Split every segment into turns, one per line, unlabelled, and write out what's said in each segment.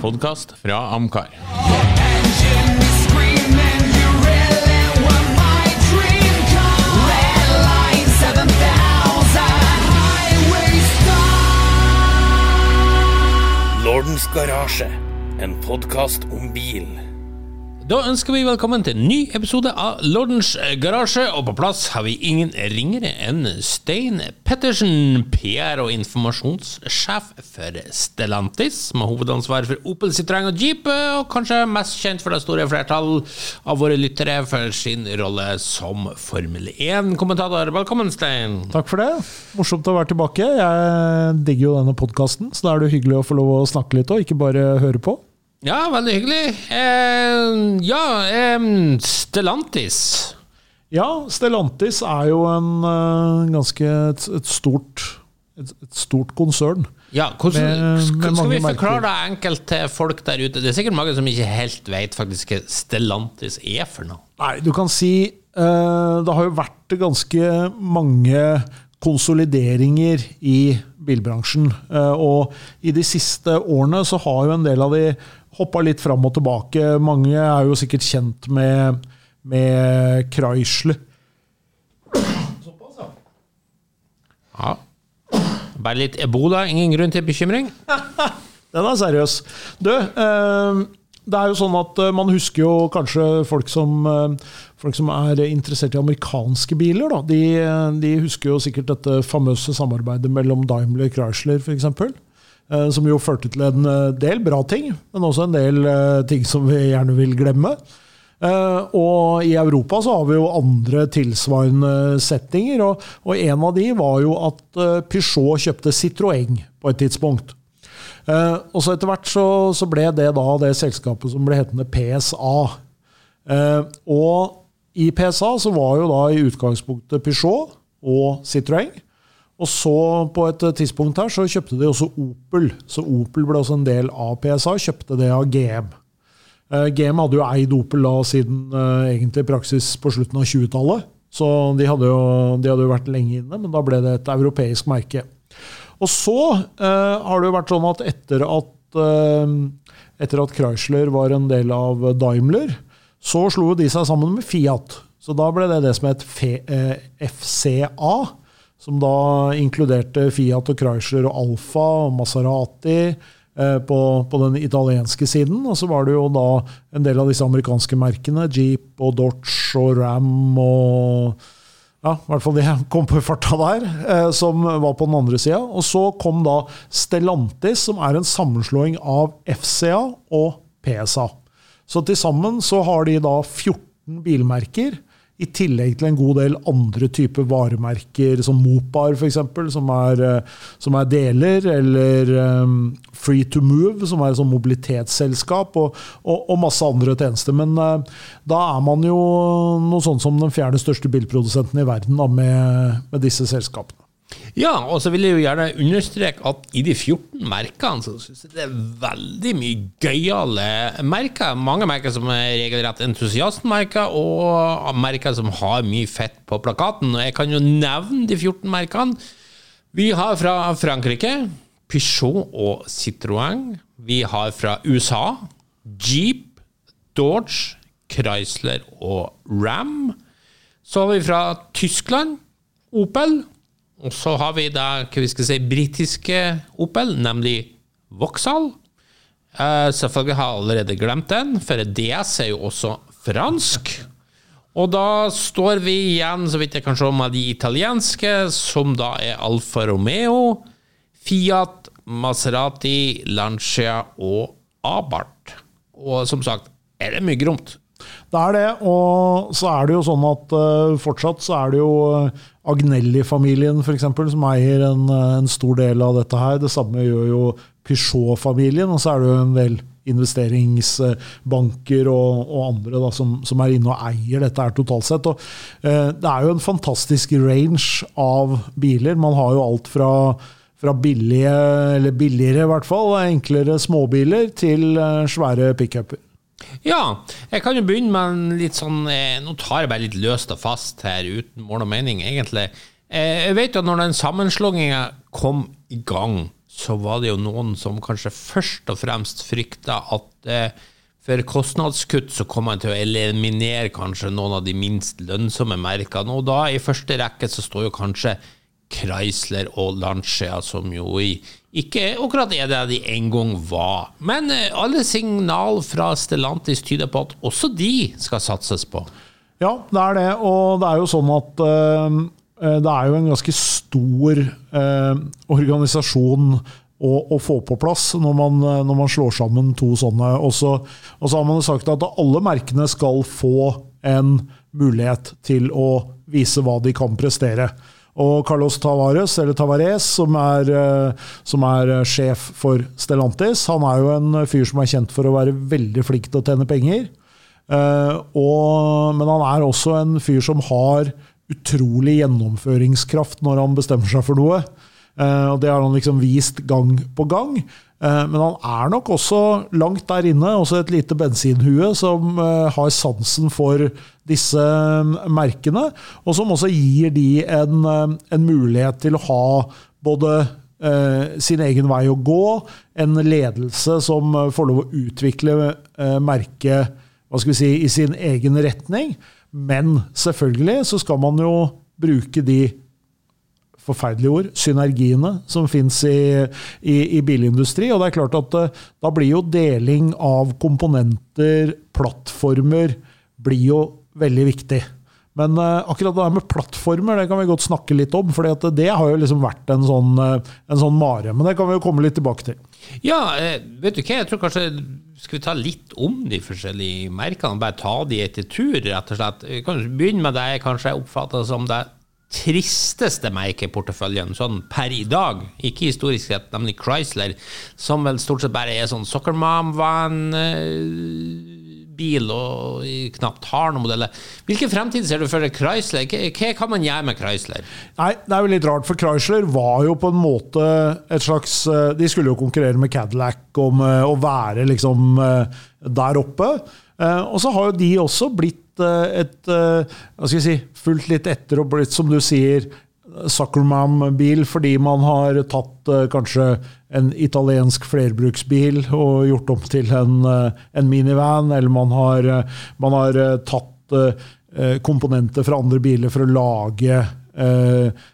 podkast fra Amcar.
Engine is screaming, you really were my dream car. Red line 7000, highway star.
Lordens garasje, en podkast om bil.
Da ønsker vi velkommen til en ny episode av Lordens garasje, og på plass har vi ingen ringere enn Stein Pettersen, PR- og informasjonssjef for Stellantis, har hovedansvar for Opel Citroën og Jeep, og kanskje mest kjent for det store flertall av våre lyttere for sin rolle som Formel 1-kommentator. Velkommen, Stein.
Takk for det. Morsomt å være tilbake. Jeg digger jo denne podkasten, så da er det hyggelig å få lov å snakke litt og ikke bare høre på.
Ja, veldig hyggelig. Eh, ja, eh, Stellantis.
Ja, Stellantis er jo en eh, ganske et, et, stort, et, et stort konsern.
Ja, hvordan,
Med- med
skal, skal vi forklare det enkelt til folk der ute? Det er sikkert mange som ikke helt vet faktisk hva Stellantis er for noe.
Nei, du kan si uh, Det har jo vært ganske mange konsolideringer i bilbransjen. Uh, og i de siste årene så har jo en del av de hoppa litt fram og tilbake. Mange er jo sikkert kjent med, med Chrysler.
Ja. Bare litt ebola, ingen grunn til bekymring.
Den er seriøs. Du, eh, det er jo sånn at eh, man husker jo kanskje folk som, eh, folk som er interessert i amerikanske biler. Da. De, eh, de husker jo sikkert dette famøse samarbeidet mellom Daimler og Chrysler f.eks. Eh, som jo førte til en eh, del bra ting, men også en del eh, ting som vi gjerne vil glemme. Og i Europa så har vi jo andre tilsvarende settinger, og, og en av de var jo at Peugeot kjøpte Citroën på et tidspunkt. Og så etter hvert så, så ble det da det selskapet som ble hetende PSA. Og i PSA så var jo da i utgangspunktet Peugeot og Citroën. Og så på et tidspunkt her så kjøpte de også Opel. Så Opel ble også en del av PSA, kjøpte det av GM. Eh, GM hadde jo eid Opel da siden eh, egentlig praksis på slutten av 20-tallet. Så de hadde, jo, de hadde jo vært lenge inne, men da ble det et europeisk merke. Og så eh, har det jo vært sånn at etter at, eh, etter at Chrysler var en del av Daimler, så slo de seg sammen med Fiat. Så da ble det det som het. Eh, FCA, som da inkluderte Fiat og Chrysler og Alfa og Maserati eh, på, på den italienske siden. Og så var det jo da en del av disse amerikanske merkene, Jeep og Dodge og Ram og ja, i hvert fall jeg kom på farta der, eh, som var på den andre sida. Og så kom da Stellantis, som er en sammenslåing av FCA og PSA. Så til sammen så har de da 14 bilmerker, i tillegg til en god del andre typer varemerker, som Mopar f.eks., som, eh, som er deler, eller um, Free to Move, som er et sånn mobilitetsselskap, og, og, og masse andre tjenester. Men uh, da er man jo noe sånn som den fjerde største bilprodusenten i verden da, med, med disse selskapene.
Ja, og så vil jeg jo gjerne understreke at i de 14 merkene så synes jeg det er veldig mye gøyale merker. Mange merker som er regelrett entusiastmerker, og merker som har mye fett på plakaten. Og jeg kan jo nevne de 14 merkene. Vi har fra Frankrike Peugeot og Citroën. Vi har fra USA Jeep, Dodge, Chrysler og Ram. Så har vi fra Tyskland Opel. Og så har vi da hva vi skal si, britiske Opel, nemlig Vauxhall. Uh, selvfølgelig har jeg allerede glemt den, for DS er jo også fransk. Og da står vi igjen, så vidt jeg kan se, med de italienske, som da er Alfa Romeo, Fiat, Maserati, Lancia og Abarth. Og som sagt, er det mye gromt.
Det er det, og så er det jo sånn at uh, fortsatt så er det jo eh, Agnelli-familien eksempel, som eier en, eh, en stor del av dette her. Det samme gjør jo Peugeot-familien, og så er det jo en del investeringsbanker og, og andre da, som, som er inne og eier dette her totalt sett. Og, uh, det er jo en fantastisk range av biler. Man har jo alt fra fra billige, eller billigere i hvert fall, enklere småbiler til svære pickuper.
Ja, jeg kan jo begynne med en litt sånn eh, Nå tar jeg bare litt løst og fast her, uten mål og mening, egentlig. Eh, jeg vet at når den sammenslåinga kom i gang, så var det jo noen som kanskje først og fremst frykta at eh, for kostnadskutt så kom man til å eliminere kanskje noen av de minst lønnsomme merkene, og da i første rekke så står jo kanskje Chrysler og Lancia, som jo i, ikke akkurat er det de en gang var. Men eh, alle signal fra Stellantis tyder på at også de skal satses på.
Ja, det er det. Og det er jo sånn at eh, det er jo en ganske stor uh, organisasjon å, å få på plass når man, når man slår sammen to sånne. Og så, og så har man sagt at alle merkene skal få en mulighet til å vise hva de kan prestere. Og Carlos Tavares, eller Tavares, som er, eh, som er eh, sjef for Stellantis, han er jo en fyr som er kjent for å være veldig flink til å tjene penger. Eh, og, men han er også en fyr som har utrolig gjennomføringskraft når han bestemmer seg for noe. Og det har han liksom vist gang på gang. Eh, men han er nok også langt der inne, også et lite bensinhue som eh, har sansen for disse eh, merkene, og som også gir de en, eh, en mulighet til å ha både sin egen vei å gå, en ledelse som får lov å utvikle merket hva skal vi si, i sin egen retning. Men selvfølgelig så skal man jo bruke de forferdelige ord, synergiene som fins i, i, i bilindustri. Og det er klart at eh, da blir jo deling av komponenter, plattformer, blir jo veldig viktig. Men eh, akkurat det der med plattformer det kan vi godt snakke litt om. For det har jo liksom vært en sånn, eh, sånn mare. Men det kan vi jo komme litt tilbake til.
Ja, vet du hva, jeg tror kanskje skal vi ta litt om de forskjellige merkene, bare ta de etter tur, rett og slett. Kan begynne med det jeg kanskje oppfatter som det tristeste merkeporteføljen sånn per i dag, ikke historisk sett, nemlig Chrysler, som vel stort sett bare er sånn Soccer Mom-van bil og knapt har noen modeller. Hvilken fremtid ser du for Chrysler? Hva kan man gjøre med Chrysler?
Nei, det er jo litt rart, for Chrysler var jo på en måte et slags eh, De skulle jo konkurrere med Cadillac om eh, å være liksom eh, der oppe. Eh, Og så har jo de også blitt eh, et eh, Hva skal jeg si Fulgt litt etter og blitt, som du sier, Zuckerman-bil fordi man har tatt eh, kanskje en italiensk flerbruksbil og gjort om til en, eh, en minivan, eller man har, eh, man har eh, tatt eh, eh, komponenter fra andre biler for å lage eh,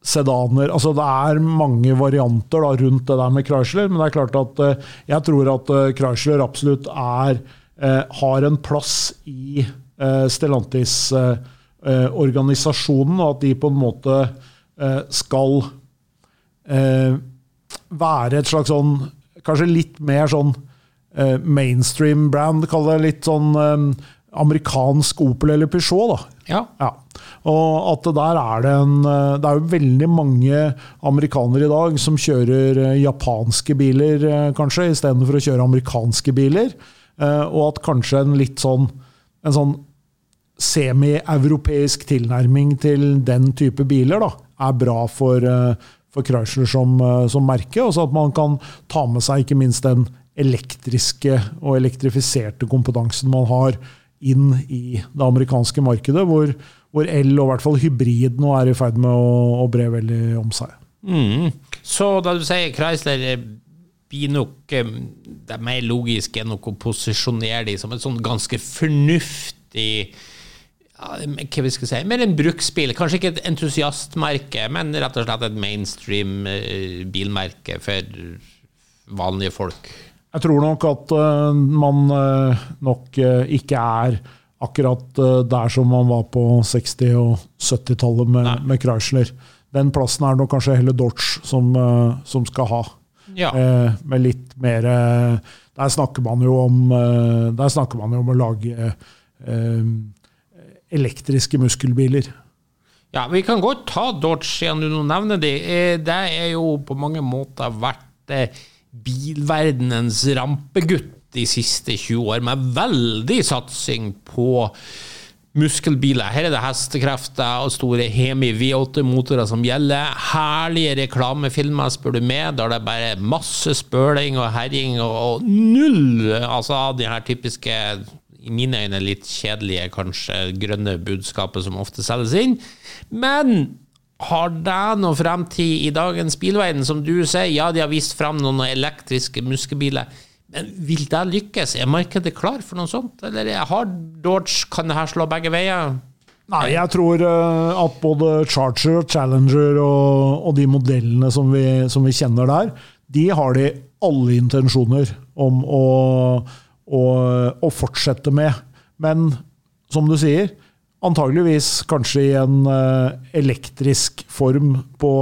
sedaner. Altså det er mange varianter da, rundt det der med Chrysler, men det er klart at eh, jeg tror at eh, Chrysler absolutt er, eh, har en plass i eh, Stellantis-organisasjonen, og at de på en måte eh, skal eh, være et slags sånn Kanskje litt mer sånn eh, mainstream brand, kall det litt sånn eh, amerikansk Opel eller Peugeot, da.
Ja.
Ja. Og at der er det en eh, Det er jo veldig mange amerikanere i dag som kjører eh, japanske biler, eh, kanskje, istedenfor å kjøre amerikanske biler. Eh, Og at kanskje en litt sånn en sånn semi-europeisk tilnærming til den type biler da, er bra for, eh, for Chrysler som, eh, som merke. Og så at man kan ta med seg ikke minst den elektriske og elektrifiserte kompetansen man har inn i det amerikanske markedet, hvor, hvor el, og i hvert fall hybrid, nå er i ferd med å, å bre veldig om seg.
Mm. Så da du sier Chrysler eh, blir nok Det er mer logisk enn å posisjonere de som et sånn ganske fornuftig hva vi skal si, mer en bruksbil. Kanskje ikke et entusiastmerke, men rett og slett et mainstream eh, bilmerke for vanlige folk.
Jeg tror nok at eh, man eh, nok ikke er akkurat der som man var på 60- og 70-tallet med, med Chrysler. Den plassen er nok kanskje heller Dodge som, som skal ha.
Ja.
Eh, med litt mer Der snakker man jo om Der snakker man jo om å lage eh, elektriske muskelbiler.
Ja, Vi kan godt ta Dodge, siden du nå nevner det. Eh, Det er jo på mange måter vært eh, bilverdenens rampegutt de siste 20 år, med veldig satsing på muskelbiler. Her er det hestekrefter og store Hemi V8-motorer som gjelder. Herlige reklamefilmer, spør du meg, er det bare masse spøling og herjing og, null altså de her typiske i mine øyne litt kjedelige, kanskje grønne budskapet som ofte selges inn. Men Har det noe fremtid i dagens bilverden? Som du sier, ja, de har vist fram noen elektriske muskelbiler. Men vil det lykkes? Er markedet klar for noe sånt? Eller har Dodge, kan det her slå begge veier?
Nei, jeg tror eh, at både Charger og Challenger og, og de modellene som vi, som vi kjenner der, de har de alle intensjoner om å, å, å fortsette med. Men som du sier, antageligvis kanskje i en eh, elektrisk form på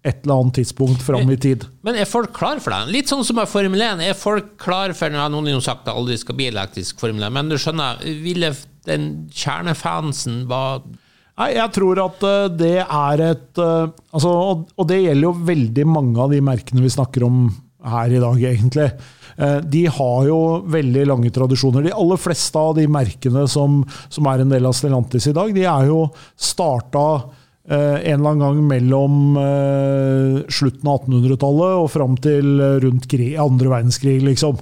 et eller annet tidspunkt fram i tid.
Men er folk klar for det? Litt sånn som med Formel 1. Er folk klar for Noen har jo sagt det aldri skal bli elektrisk Formel 1, men du skjønner, ville den kjernefansen var
Nei, jeg tror at eh, det er et eh, altså, og det gjelder jo veldig mange av de merkene vi snakker om her i dag, egentlig. Eh, De har jo veldig lange tradisjoner. De aller fleste av de merkene som, som er en del av Stellantis i dag, de er jo starta eh, en eller annen gang mellom eh, slutten av 1800-tallet og fram til rundt krig, andre verdenskrig, liksom.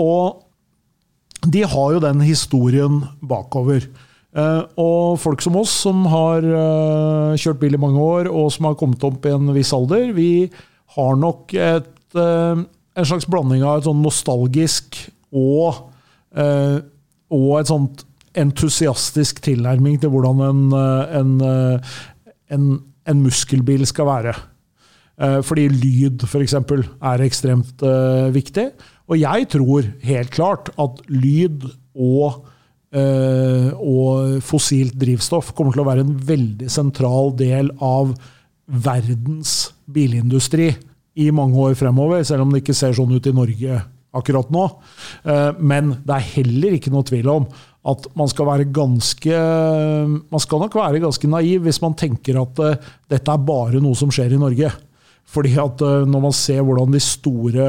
Og de har jo den historien bakover. Og folk som oss, som har kjørt bil i mange år, og som har kommet opp i en viss alder, vi har nok et, en slags blanding av et sånn nostalgisk og, eh, og et sånt entusiastisk tilnærming til hvordan en, eh, en, eh, en, en muskelbil skal være. Fordi lyd f.eks. er ekstremt viktig. Og jeg tror helt klart at lyd og, og fossilt drivstoff kommer til å være en veldig sentral del av verdens bilindustri i mange år fremover, selv om det ikke ser sånn ut i Norge akkurat nå. Eh, Men det er heller ikke noe tvil om at man skal være ganske Man skal nok være ganske naiv hvis man tenker at eh, dette er bare noe som skjer i Norge. Fordi at eh, Når man ser hvordan de store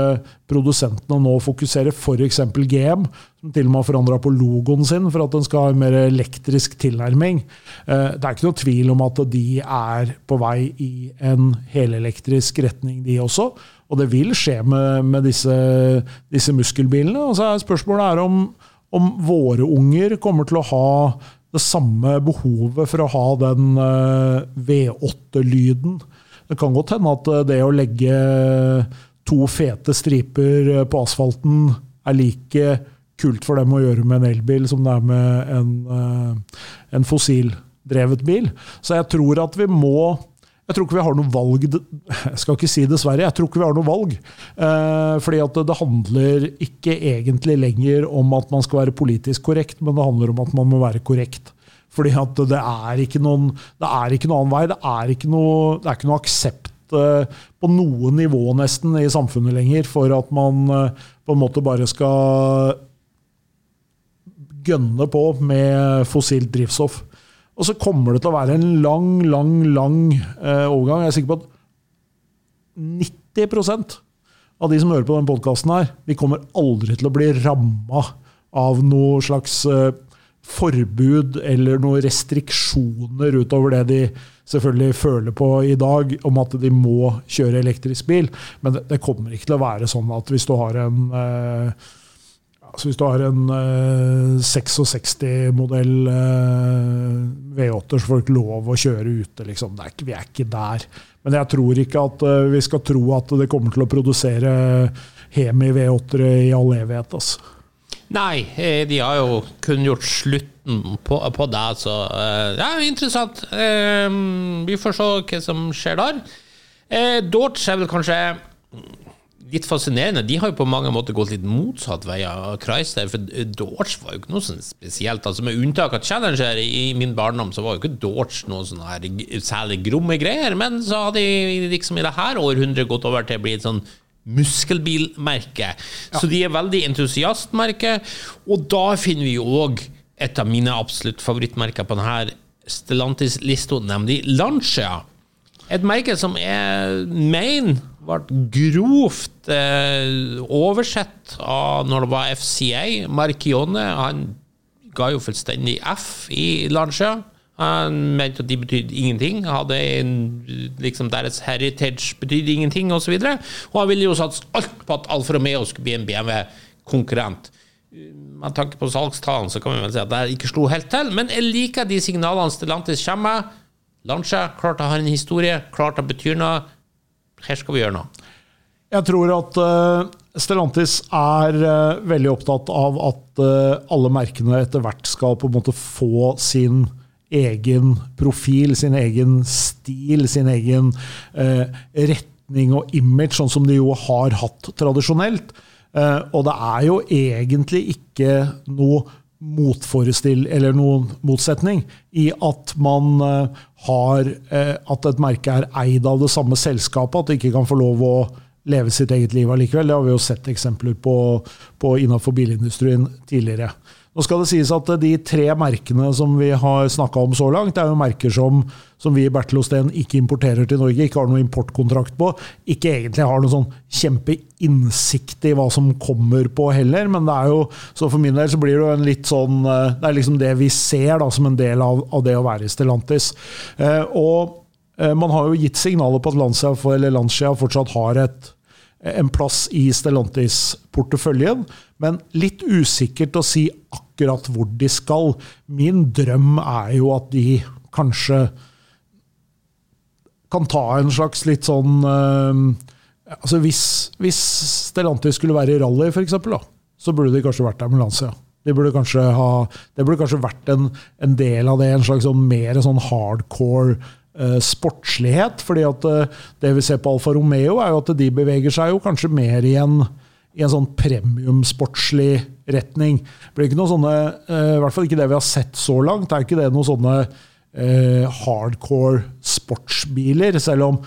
produsentene nå fokuserer, f.eks. GM, som til og med har forandra på logoen sin for at den skal ha en mer elektrisk tilnærming eh, Det er ikke noe tvil om at de er på vei i en helelektrisk retning, de også. Og det vil skje med, med disse, disse muskelbilene. Og så er spørsmålet er om, om våre unger kommer til å ha det samme behovet for å ha den eh, V8-lyden. Det kan godt hende at eh, det å legge to fete striper eh, på asfalten er like kult for dem å gjøre med en elbil som det er med en, eh, en fossildrevet bil. Så jeg tror at vi må jeg tror ikke vi har noe valg. Jeg skal ikke si dessverre, jeg tror ikke vi har noe valg. Eh, fordi at det handler ikke egentlig lenger om at man skal være politisk korrekt, men det handler om at man må være korrekt. Fordi at det er ikke noen, er ikke noen annen vei. Det er ikke noe, det er ikke noe aksept eh, på noe nivå nesten i samfunnet lenger for at man eh, på en måte bare skal gønne på med fossilt drivstoff. Og så kommer det til å være en lang, lang, lang eh, overgang. Jeg er sikker på at 90% av de som hører på denne podkasten her, de kommer aldri til å bli ramma av noe slags forbud eller noen restriksjoner utover det de selvfølgelig føler på i dag, om at de må kjøre elektrisk bil. Men det, det kommer ikke til å være sånn at hvis du har en eh, Altså hvis du har en eh, 66-modell eh, V8, så får du ikke lov å kjøre ute. Liksom. Er ikke, vi er ikke der. Men jeg tror ikke at eh, vi skal tro at det kommer til å produsere Hemi V8-ere i all evighet. Altså.
Nei, eh, de har jo kunngjort slutten på, på det, så eh, ja, interessant. Eh, Vi får se hva som skjer der. Eh, er vel kanskje litt fascinerende. De har jo på mange måter gått litt motsatt vei av Chrysler, for Dodge var jo ikke noe sånn spesielt. Altså Med unntak av Challenger i min barndom, så var jo ikke Dodge noe sånn her særlig gromme greier. Men så har de liksom i det her århundret gått over til å bli et sånn muskelbilmerke. Så de er veldig entusiastmerke, og da finner vi òg et av mine absolutt favorittmerker på denne Stellantis-lista, nemlig Lancia. Et merke som jeg mener ble grovt eh, oversett av når det var FCA. Marchione han ga jo fullstendig F i Lancia. Han mente at de betydde ingenting. Hadde en, liksom Deres heritage betydde ingenting, osv. Og, så og han ville jo satse alt på at Alfa Romeo skulle bli en BMW-konkurrent. Med tanke på salgstallene så kan vi vel si at det ikke slo helt til, men jeg liker de signalene Stellantis kommer med. Lancia, klart å ha en historie, klart å bety noe. Her skal vi gjøre noe.
Jeg tror at uh, Stellantis er uh, veldig opptatt av at uh, alle merkene etter hvert skal på en måte få sin egen profil, sin egen stil, sin egen eh, retning og image, sånn som de jo har hatt tradisjonelt. Eh, og det er jo egentlig ikke noe motforestill, eller noen motsetning i at man eh, har eh, At et merke er eid av det samme selskapet, at det ikke kan få lov å leve sitt eget liv allikevel. Det har vi jo sett eksempler på, på innenfor bilindustrien tidligere. Nå skal det sies at de tre merkene som vi har snakka om så langt, det er jo merker som, som vi i Bertelosten ikke importerer til Norge, ikke har noen importkontrakt på, ikke egentlig har noen sånn kjempeinnsikt i hva som kommer på heller, men det er jo, så for min del så blir det jo en litt sånn eh, Det er liksom det vi ser da, som en del av, av det å være i Stellantis. Eh, og man har jo gitt signaler på at Lancia, fortsatt har et en plass i Stellantis-porteføljen, men litt usikkert å si akkurat hvor de skal. Min drøm er jo at de kanskje kan ta en slags litt sånn eh, altså hvis, hvis Stellantis skulle være i rally, f.eks., så burde de kanskje vært der med Lancia. Det burde kanskje ha, det burde kanskje vært en, en del av det, en slags sånn mer sånn hardcore eh, sportslighet. fordi at eh, det vi ser på Alfa Romeo, er jo at de beveger seg jo kanskje mer i en, i en sånn premiumsportslig retning. Det blir ikke noe sånne, eh, I hvert fall ikke det vi har sett så langt. Er ikke det noen sånne eh, hardcore sportsbiler, selv om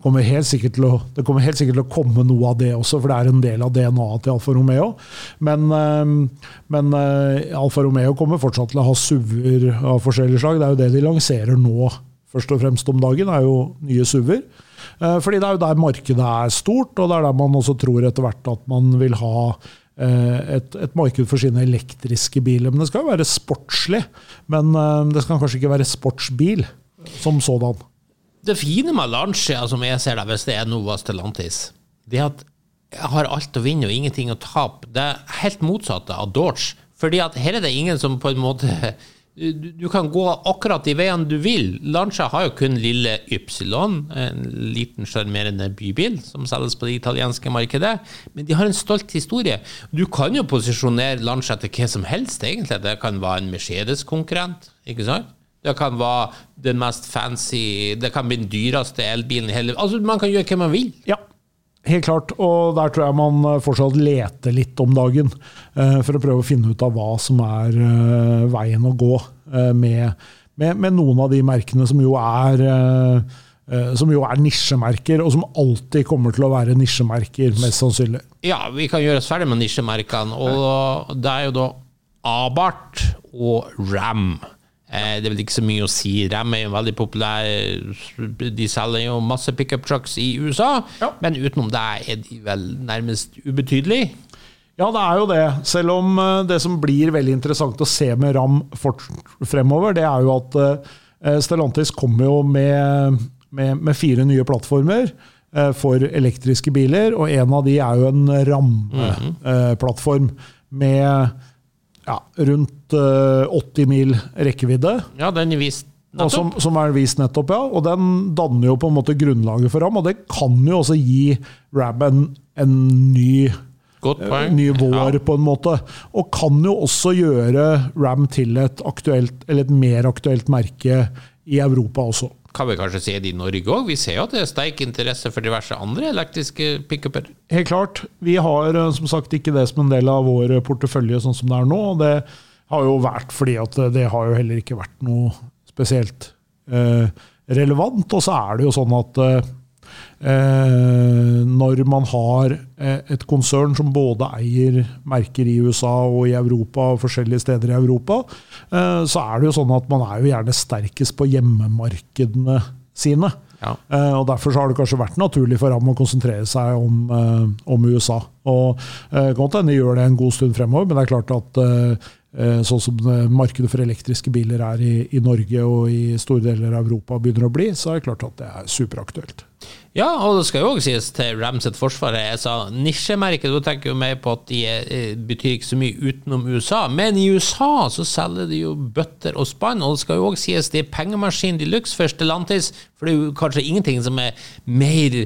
kommer å, det kommer helt sikkert til å komme noe av det også, for det er en del av DNA-et til Alfa Romeo. Men, eh, men eh, Alfa Romeo kommer fortsatt til å ha SUV-er av forskjellige slag. Det er jo det de lanserer nå, først og fremst om dagen, er jo nye SUV-er. Eh, Fordi det er jo der markedet er stort, og det er der man også tror etter hvert at man vil ha eh, et, et marked for sine elektriske biler. Men det skal jo være sportslig. Men eh, det skal kanskje ikke være sportsbil som sådan.
Det fine med Lancia, som jeg ser det, hvis det er Nova Stellantis, det er at jeg har alt å vinne og ingenting å tape. Det er helt motsatte av Dodge. Fordi at her er det ingen som på en måte du, du kan gå akkurat de veiene du vil. Lancia har jo kun lille Ypsilon, en liten sjarmerende bybil som selges på det italienske markedet. Men de har en stolt historie. Du kan jo posisjonere Lancia til hva som helst, egentlig. Det kan være en Mercedes-konkurrent, ikke sant? Det kan være den mest fancy Det kan bli den dyreste elbilen i hele Altså, man kan gjøre hva man vil.
Ja, helt klart. Og der tror jeg man eh, fortsatt leter litt om dagen. eh, For å prøve å finne ut av hva som er eh, veien å gå med, med, med noen av de merkene som jo er som jo er nisjemerker, og som alltid kommer til å være nisjemerker, mest sannsynlig.
Ja, vi kan gjøre oss ferdig med nisjemerkene, og det er jo da Abarth og Ram. Eh, Det er vel ikke så mye å si. Ram er jo veldig populær. De selger jo masse pickup trucks i USA,
Ja.
men utenom det er de vel nærmest ubetydelige.
Ja, det er jo det. Selv om eh, det som blir veldig interessant å se med Ram fremover, det er jo at eh, Stellantis kommer jo med, med, med fire nye plattformer for elektriske biler, og en av de er jo en rammeplattform med ja, rundt eh, 80 mil rekkevidde.
Ja, den vist
nettopp. som, som er vist nettopp, ja. Og den danner jo på en måte grunnlaget for ham, og det kan jo også gi Ram en, en ny Eh, ny vår,
Ja.
på en måte. Og kan jo også gjøre Ram til et aktuelt, eller et mer aktuelt merke i Europa også.
Kan vi kanskje se det i Norge òg? Vi ser jo at det er sterk interesse for diverse andre elektriske pickuper.
Helt klart. Vi har eh, som sagt ikke det som en del av vår portefølje sånn som det er nå. og Det har jo vært fordi at det har jo heller ikke vært noe spesielt eh, relevant. Og så er det jo sånn at eh, når man har eh, et konsern som både eier merker i USA og i Europa og forskjellige steder i Europa, eh, så er det jo sånn at man er jo gjerne sterkest på hjemmemarkedene sine.
Ja.
Eh, og Derfor så har det kanskje vært naturlig for ham å konsentrere seg om, eh, om USA. Og eh, godt hende de gjør det en god stund fremover, men det er klart at sånn som markedet for elektriske biler er i, i Norge og i store deler av Europa begynner å bli, så er det klart at det er superaktuelt.
Ja, og det skal jo også sies til Rams sitt forsvar. Jeg sa nisjemerket, da tenker jo mer på at de eh, betyr ikke så mye utenom USA. Men i USA så selger de jo bøtter og spann, og det skal jo også sies det er pengemaskin de luxe for Stellantis, for det er jo kanskje ingenting som er mer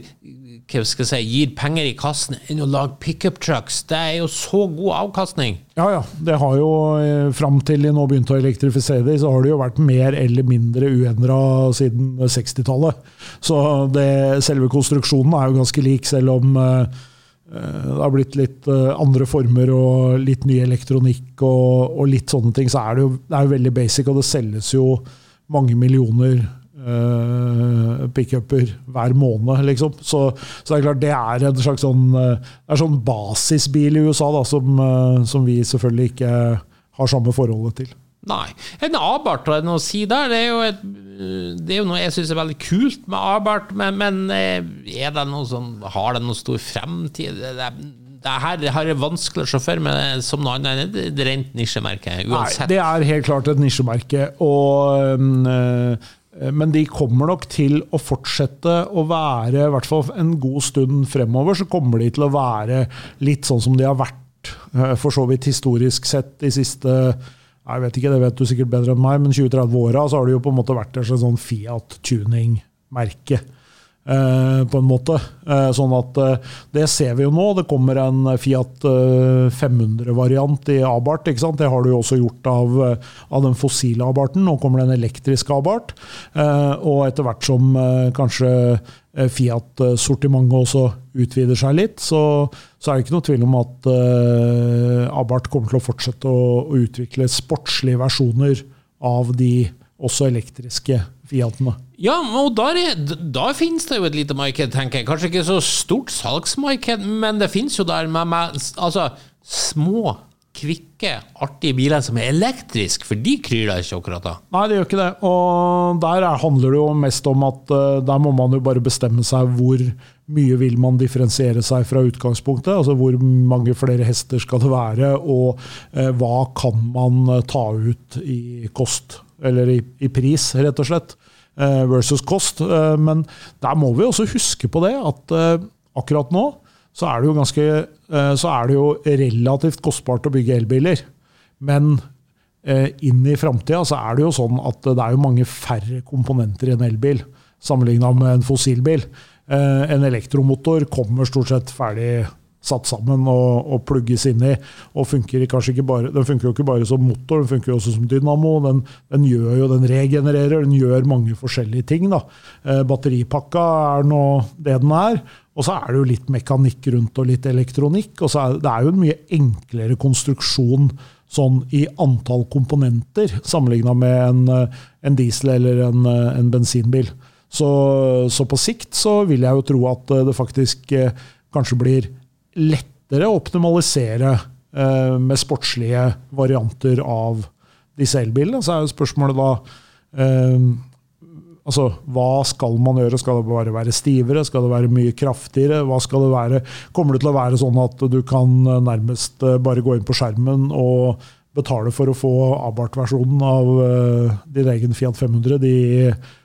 hva skal jeg si, gir penger i kassen enn å lage pickup trucks. Det er jo så god avkastning.
Ja, ja. Det har jo, eh, fram til de nå begynte å elektrifisere de, så har det jo vært mer eller mindre uendra siden 60-tallet. Så det, selve konstruksjonen er jo ganske lik, selv om eh, eh, det har blitt litt andre former og litt ny elektronikk og, og litt sånne ting. Så er det jo det er jo veldig basic, og det selges jo mange millioner uh, pickuper hver måned, liksom. Så, så det er klart det er en slags sånn, eh, det er sånn basisbil i USA da, som, eh, som vi selvfølgelig ikke har samme forholdet til.
Nei. En Abarth, har jeg noe å si der? Det er jo, et, det er jo noe jeg syns er veldig kult med Abarth, men, men er det noe sånn, har det noen stor fremtid? Det, det, det her har jeg vanskelig å se for meg som noe annet enn et rent nisjemerke, uansett.
Nei, det er helt klart et nisjemerke. Og, øh, men de kommer nok til å fortsette å være, i hvert fall en god stund fremover, så kommer de til å være litt sånn som de har vært, øh, for så vidt historisk sett, de siste jeg vet ikke, det vet du sikkert bedre enn meg, men 20-30 åra har det jo på en måte vært et sånn Fiat tuning-merke. Eh, på en måte. Eh, sånn at eh, Det ser vi jo nå. Det kommer en Fiat eh, 500-variant i Abarth. ikke sant? Det har du jo også gjort av, av den fossile Abarthen. Nå kommer det en elektrisk Abarth. Eh, og etter hvert som kanskje Fiat-sortimentet også utvider seg litt, så, så er det ikke noe tvil om at Abart kommer til å fortsette å, å utvikle sportslige versjoner av de også elektriske Fiatene.
Ja, og der, der da finnes det jo et lite marked, tenker jeg. Kanskje ikke så stort salgsmarked, men det finnes jo der med, med altså, små, kvikke, artige biler som er elektriske, for de kryr deg ikke akkurat da.
Nei, det gjør ikke det. Og der er, handler det jo mest om at uh, der må man jo bare bestemme seg hvor mye vil man differensiere seg fra utgangspunktet. Altså hvor mange flere hester skal det være, og eh, hva kan man eh, ta ut i kost, eller i, i pris, rett og slett, eh, versus kost. Eh, men der må vi også huske på det, at eh, akkurat nå så er det jo ganske er det jo relativt kostbart å bygge elbiler. Men inn i framtida så er det jo sånn at det er jo mange færre komponenter i en elbil sammenligna med en fossilbil. En elektromotor kommer stort sett ferdig satt sammen og, og plugges inn i. og funker bare, Den funker jo ikke bare som motor, den funker jo også som dynamo. Den, den gjør jo, den regenererer, den gjør mange forskjellige ting. da. Eh, batteripakka er nå det den er. Og så er det jo litt mekanikk rundt og litt elektronikk. og så er Det er jo en mye enklere konstruksjon sånn i antall komponenter sammenligna med en, eh, en diesel eller en, eh, en bensinbil. Så, så på sikt så vil jeg jo tro at det faktisk kanskje blir lettere å optimalisere eh, med sportslige varianter av disse elbilene. Så er jo spørsmålet da eh, Altså, Hva skal man gjøre? Skal det bare være stivere? Skal det være mye kraftigere? Hva skal det være? Kommer det til å være sånn at du kan eh, nærmest bare gå inn på skjermen og betale for å få Abarth-versjonen av uh, din egen Fiat 500 de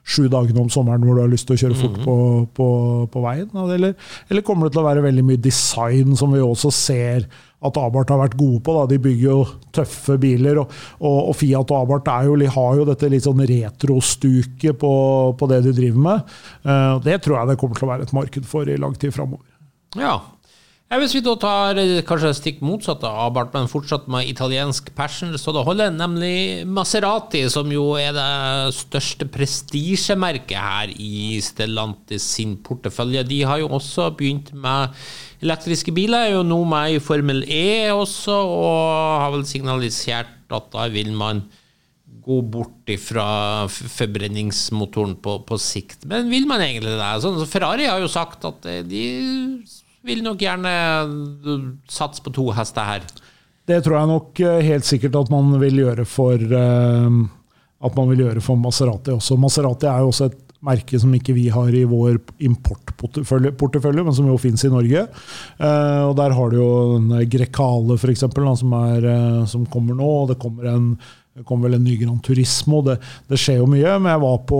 sju dagene om sommeren hvor du har lyst til å kjøre fort på, på, på veien? Eller, eller kommer det til å være veldig mye design, som vi også ser at Abarth har vært gode på? Da. De bygger jo tøffe biler, og, og, og Fiat og Abarth er jo, har jo dette litt sånn retrostuket på, på det de driver med. Uh, det tror jeg det kommer til å være et marked for i lang tid framover.
Ja. Hvis vi da tar eh, kanskje stikk motsatt av Abarth, men fortsatt med italiensk passion, så det holder, nemlig Maserati, som jo er det største prestisjemerket her i Stellantis sin portefølje. De har jo også begynt med elektriske biler, er jo nå med i Formel E også, og har vel signalisert at da vil man gå bort fra forbrenningsmotoren på, på sikt. Men vil man egentlig det? Sånn, Ferrari har jo sagt at eh, de vil nok gjerne satse på to hester her.
Det tror jeg nok eh, helt sikkert at man vil gjøre for eh, at man vil gjøre for Maserati også. Maserati er jo også et merke som ikke vi har i vår importportefølje, men som jo fins i Norge. Eh, og Der har du jo den Grekale, eksempel, som, eh, som kommer nå. og Det kommer en det kom vel en ny Grand Turismo. Det, det skjer jo mye. Men jeg var på,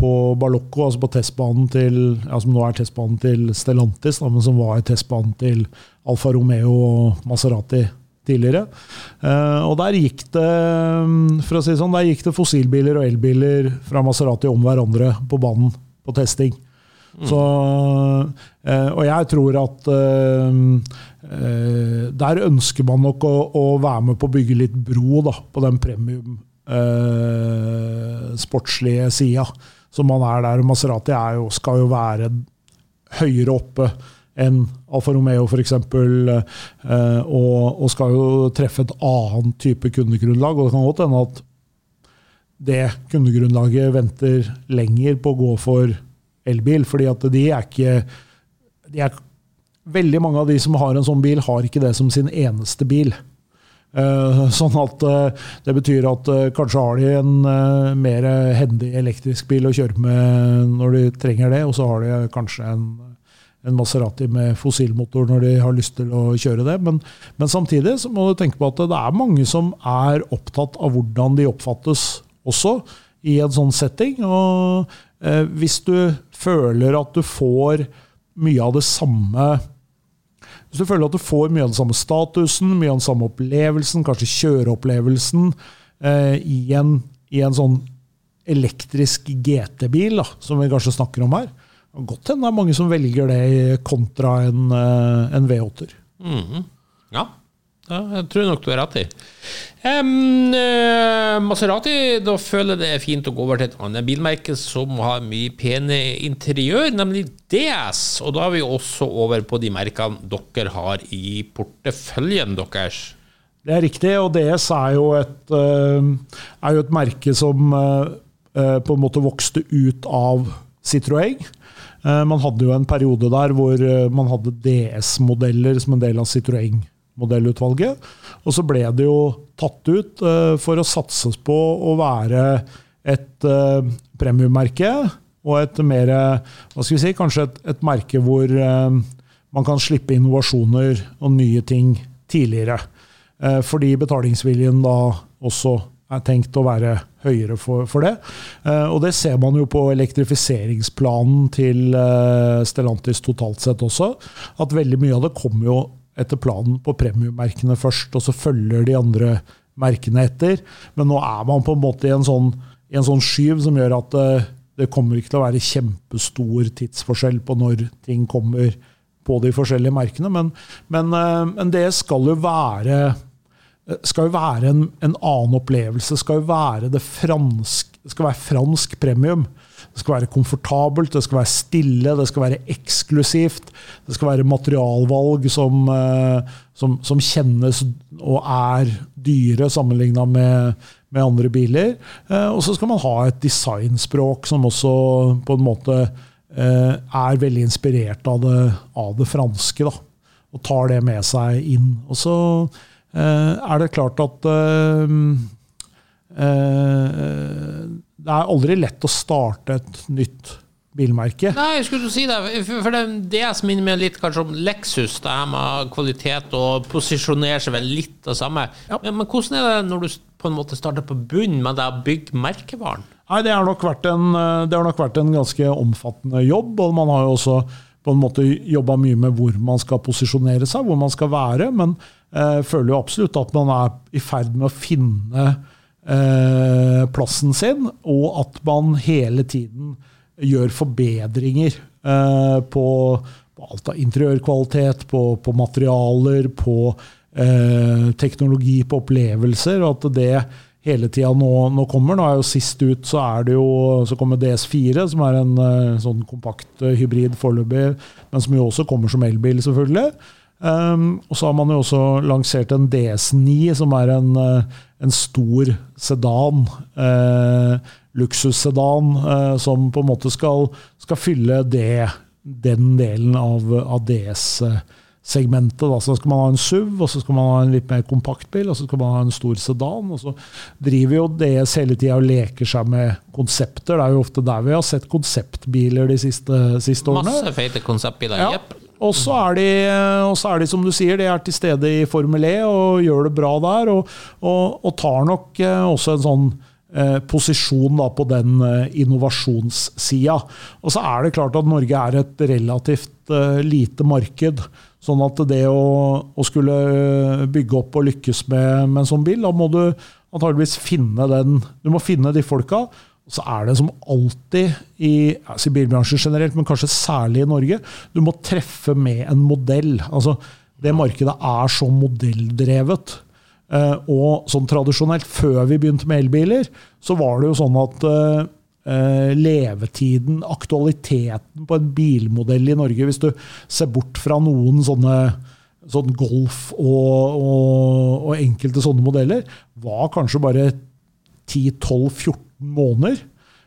på Balocco, altså på testbanen til ja, som nå er testbanen til Stellantis, da, men som var testbanen til Alfa Romeo og Maserati tidligere. Eh, og der gikk det mm, for å si sånn, der gikk det fossilbiler og elbiler fra Maserati om hverandre på banen på testing. Så, eh, og jeg tror at eh, eh, der ønsker man nok å, å være med på å bygge litt bro da, på den premium eh, sportslige sida som man er der. Maserati er jo, skal jo være høyere oppe enn Alfa Romeo f.eks. Eh, og, og skal jo treffe et annet type kundegrunnlag. Og det kan godt hende at det kundegrunnlaget venter lenger på å gå for elbil, fordi at de er ikke de er, Veldig mange av de som har en sånn bil, har ikke det som sin eneste bil. Eh, sånn at eh, Det betyr at eh, kanskje har de en mer hendig elektrisk bil å kjøre med når de trenger det, og så har de kanskje en, en Maserati med fossilmotor når de har lyst til å kjøre det. Men, men samtidig så må du tenke på at det er mange som er opptatt av hvordan de oppfattes også i en sånn setting. og Hvis du føler at du får mye av det samme hvis du føler at du får mye av den samme statusen, mye av den samme opplevelsen, kanskje kjøreopplevelsen, eh, i, en, i en sånn elektrisk GT-bil, som vi kanskje snakker om her. Godt hende det er mange som velger det kontra en, eh, en V8-er.
Ja, ja, jeg tror nok du har rett i. Um, eh, Maserati, da føler jeg det er fint å gå over til et annet bilmerke som har mye pene interiør, nemlig DS. Og da er vi også over på de merkene dere har i porteføljen deres.
Det er riktig, og DS er jo et, eh, er jo et merke som eh, eh, på en måte vokste ut av Citroën. Man hadde jo en periode der hvor man hadde DS-modeller som en del av Citroën-modellutvalget. Og så ble det jo tatt ut eh, for å satses på å være et eh, premiummerke og et mer Hva skal vi si? Kanskje et, et merke hvor eh, man kan slippe innovasjoner og nye ting tidligere. Fordi betalingsviljen da også er tenkt å være høyere for, for det. Og det ser man jo på elektrifiseringsplanen til Stellantis totalt sett også. At veldig mye av det kommer jo etter planen på premiummerkene først, og så følger de andre merkene etter. Men nå er man på en måte i en sånn, i en sånn skyv som gjør at det, det kommer ikke til å være kjempestor tidsforskjell på når ting kommer på de forskjellige merkene. Men, men, eh, men det skal jo være skal jo være en, en annen opplevelse. skal jo være det fransk, skal være fransk premium. Det skal være komfortabelt, det skal være stille, det skal være eksklusivt. Det skal være materialvalg som, eh, som, som kjennes og er dyre sammenligna med, med andre biler. Eh, Og så skal man ha et designspråk som også på en måte eh, er veldig inspirert av det, av det franske. da, Og tar det med seg inn. Og så er det klart at det er aldri lett å starte et nytt bilmerke.
Nei, jeg skulle si det, for det, det som minner meg litt kanskje om Lexus, det her med kvalitet og posisjonere seg vel litt det samme.
Ja.
Men, men hvordan er det når du på en måte starter på bunnen med det å bygge merkevaren?
Nei, det har, nok vært en, eh, det har nok vært en ganske omfattende jobb, og man har jo også på en måte jobba mye med hvor man skal posisjonere seg, hvor man skal være, men eh, føler jo absolutt at man er i ferd med å finne eh, plassen sin, og at man hele tiden gjør forbedringer eh, på, på alt av interiørkvalitet, på, på materialer, på eh, teknologi, på opplevelser, og at det hele tida nå, nå kommer. Nå er jo Sist ut så er det jo, så kommer DS4, som er en eh, sånn kompakt eh, hybrid foreløpig, men som jo også kommer som elbil, selvfølgelig. Um, og så har man jo også lansert en DS9, som er en, eh, en stor sedan. Uh, luksussedan uh, som på en måte skal, skal fylle det, den delen av, av segmentet. Da. Så skal man ha en SUV, og så skal man ha en litt mer kompakt bil, og så skal man ha en stor sedan. Og så driver jo DS hele tida og leker seg med konsepter. Det er jo ofte der vi har sett konseptbiler de siste, siste årene.
Masse feite konseptbiler.
Ja.
Jepp.
Og så er, er de, som du sier, de er til stede i Formel E og gjør det bra der. Og, og, og tar nok eh, også en sånn eh, posisjon da, på den eh, innovasjonssida. Og så er det klart at Norge er et relativt eh, lite marked. Sånn at det å, å skulle bygge opp og lykkes med, med en sånn bil, da må du antageligvis finne den Du må finne de folka. Så er det som alltid i altså bilbransjen generelt, men kanskje særlig i Norge, du må treffe med en modell. Altså, det markedet er så modelldrevet. Eh, og sånn tradisjonelt, før vi begynte med elbiler, så var det jo sånn at eh, eh, levetiden, aktualiteten på en bilmodell i Norge, hvis du ser bort fra noen sånne sånn Golf og, og, og enkelte sånne modeller, var kanskje bare 10-12-14 måneder.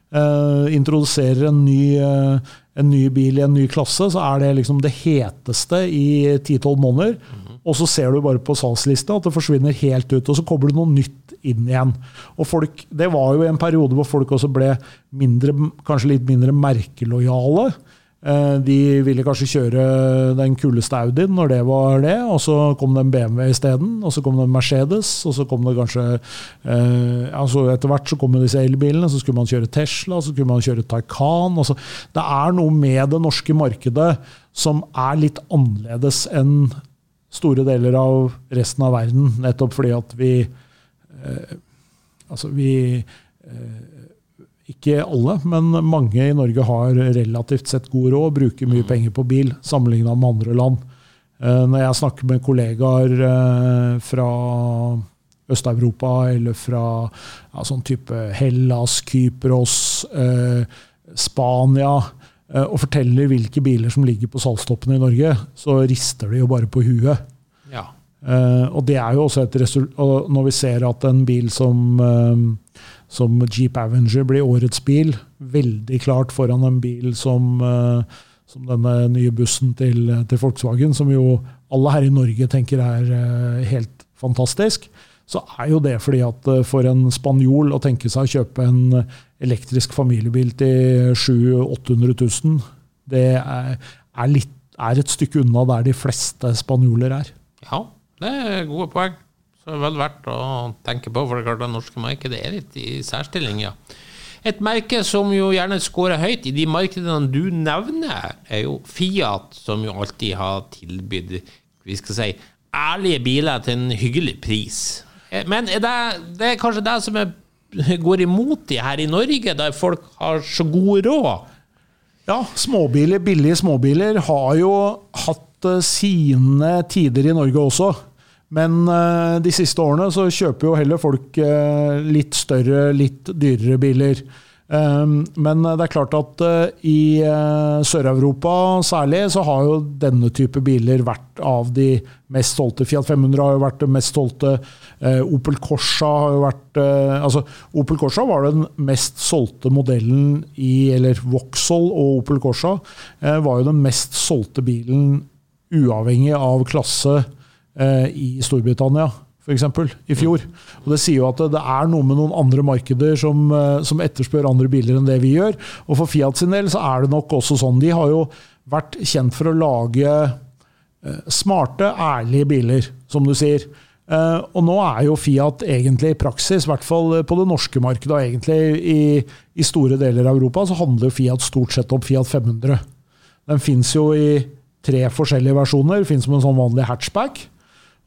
Eh, introduserer en ny, eh, en ny bil i en ny klasse, så er det liksom det heteste i 10-12 måneder. Og så ser du bare på salgslista at det forsvinner helt ut, og så kobler du noe nytt inn igjen. Og folk, Det var jo en periode hvor folk også ble mindre, kanskje litt mindre merkelojale. Eh, De ville kanskje kjøre den kuleste Audien når det var det, og så kom det en BMW isteden, og så kom det en Mercedes, og så kom det kanskje eh, altså Etter hvert så kom disse elbilene, så skulle man kjøre Tesla, så skulle man kjøre Taycan. så, det er noe med det norske markedet som er litt annerledes enn store deler av resten av verden, nettopp fordi at vi eh, Altså, vi ikke alle, men mange i Norge har relativt sett god råd og bruker mye penger på bil sammenligna med andre land. Eh, Når jeg snakker med kollegaer eh, fra Øst-Europa eller fra ja, sånn type Hellas, Kypros, eh, Spania og forteller hvilke biler som ligger på salgstoppene i Norge, så rister de jo bare på huet.
Ja.
Og det er jo også et resultat Når vi ser at en bil som, som Jeep Avenger blir årets bil, veldig klart foran en bil som, eh, som denne nye bussen til, til Volkswagen, som jo alle her i Norge tenker er eh, helt fantastisk, så er jo det fordi at eh, for en spanjol å tenke seg å kjøpe en elektrisk familiebil til 700 000-800 000, det er, er, litt, er et stykke unna der de fleste spanjoler er.
ja, det er gode poeng. Så det er vel verdt å tenke på, for det klart det norske markedet er litt i særstilling, ja. Et merke som jo gjerne scorer høyt i de markedene du nevner, er jo Fiat, som jo alltid har tilbydd vi skal si, ærlige biler til en hyggelig pris. Eh, Men er det, det er kanskje det som er, går imot de her i Norge, der folk har så god råd?
Ja, småbiler, billige småbiler har jo hatt eh, sine tider i Norge også. Men eh, de siste årene så kjøper jo heller folk eh, litt større, litt dyrere biler. Um, Men det er klart at eh, i eh, Sør-Europa særlig, så har jo denne type biler vært av de mest solgte. Fiat 500 har jo vært det mest solgte. Eh, Opel Corsa har jo vært eh, altså Opel Corsa var den mest solgte modellen i Eller Vauxhall og Opel Corsa eh, var jo den mest solgte bilen uavhengig av klasse eh, i Storbritannia, f.eks. i fjor. Og Det sier jo at det, er noe med noen andre markeder som, eh, som etterspør andre biler enn det vi gjør. Og for Fiat sin del så er det nok også sånn. De har jo vært kjent for å lage eh, smarte, ærlige biler, som du sier. Eh, og nå er jo Fiat egentlig i praksis, i hvert fall på det norske markedet, og egentlig i, i store deler av Europa, så handler Fiat stort sett om Fiat 500. Den fins jo i tre forskjellige versjoner. Fins som en sånn vanlig hatchback.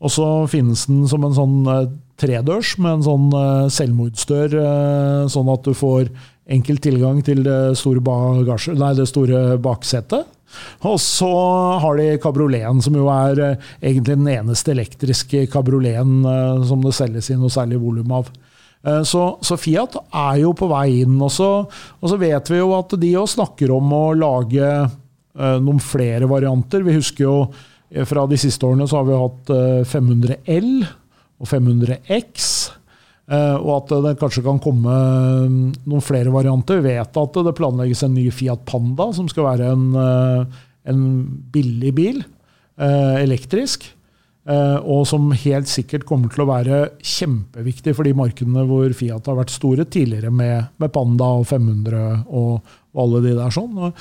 Og så finnes den som en sånn eh, tredørs med en sånn eh, selvmordsdør, eh, sånn at du får enkel tilgang til det store, bagasje, nei, det store baksetet. Og så har de kabrioleten, som jo er egentlig den eneste elektriske kabrioleten som det selges i noe særlig volum av. Så, så Fiat er jo på vei inn. Og så, og så vet vi jo at de òg snakker om å lage noen flere varianter. Vi husker jo fra de siste årene så har vi hatt eh, 500 L og 500 X. eh, Og at det kanskje kan komme mm, noen flere varianter. Vi vet at det planlegges en ny Fiat Panda, som skal være en, eh, en billig bil. eh, elektrisk. eh, og som helt sikkert kommer til å være kjempeviktig for de markedene hvor Fiat har vært store tidligere, med, med Panda og 500 og, og alle de der sånn.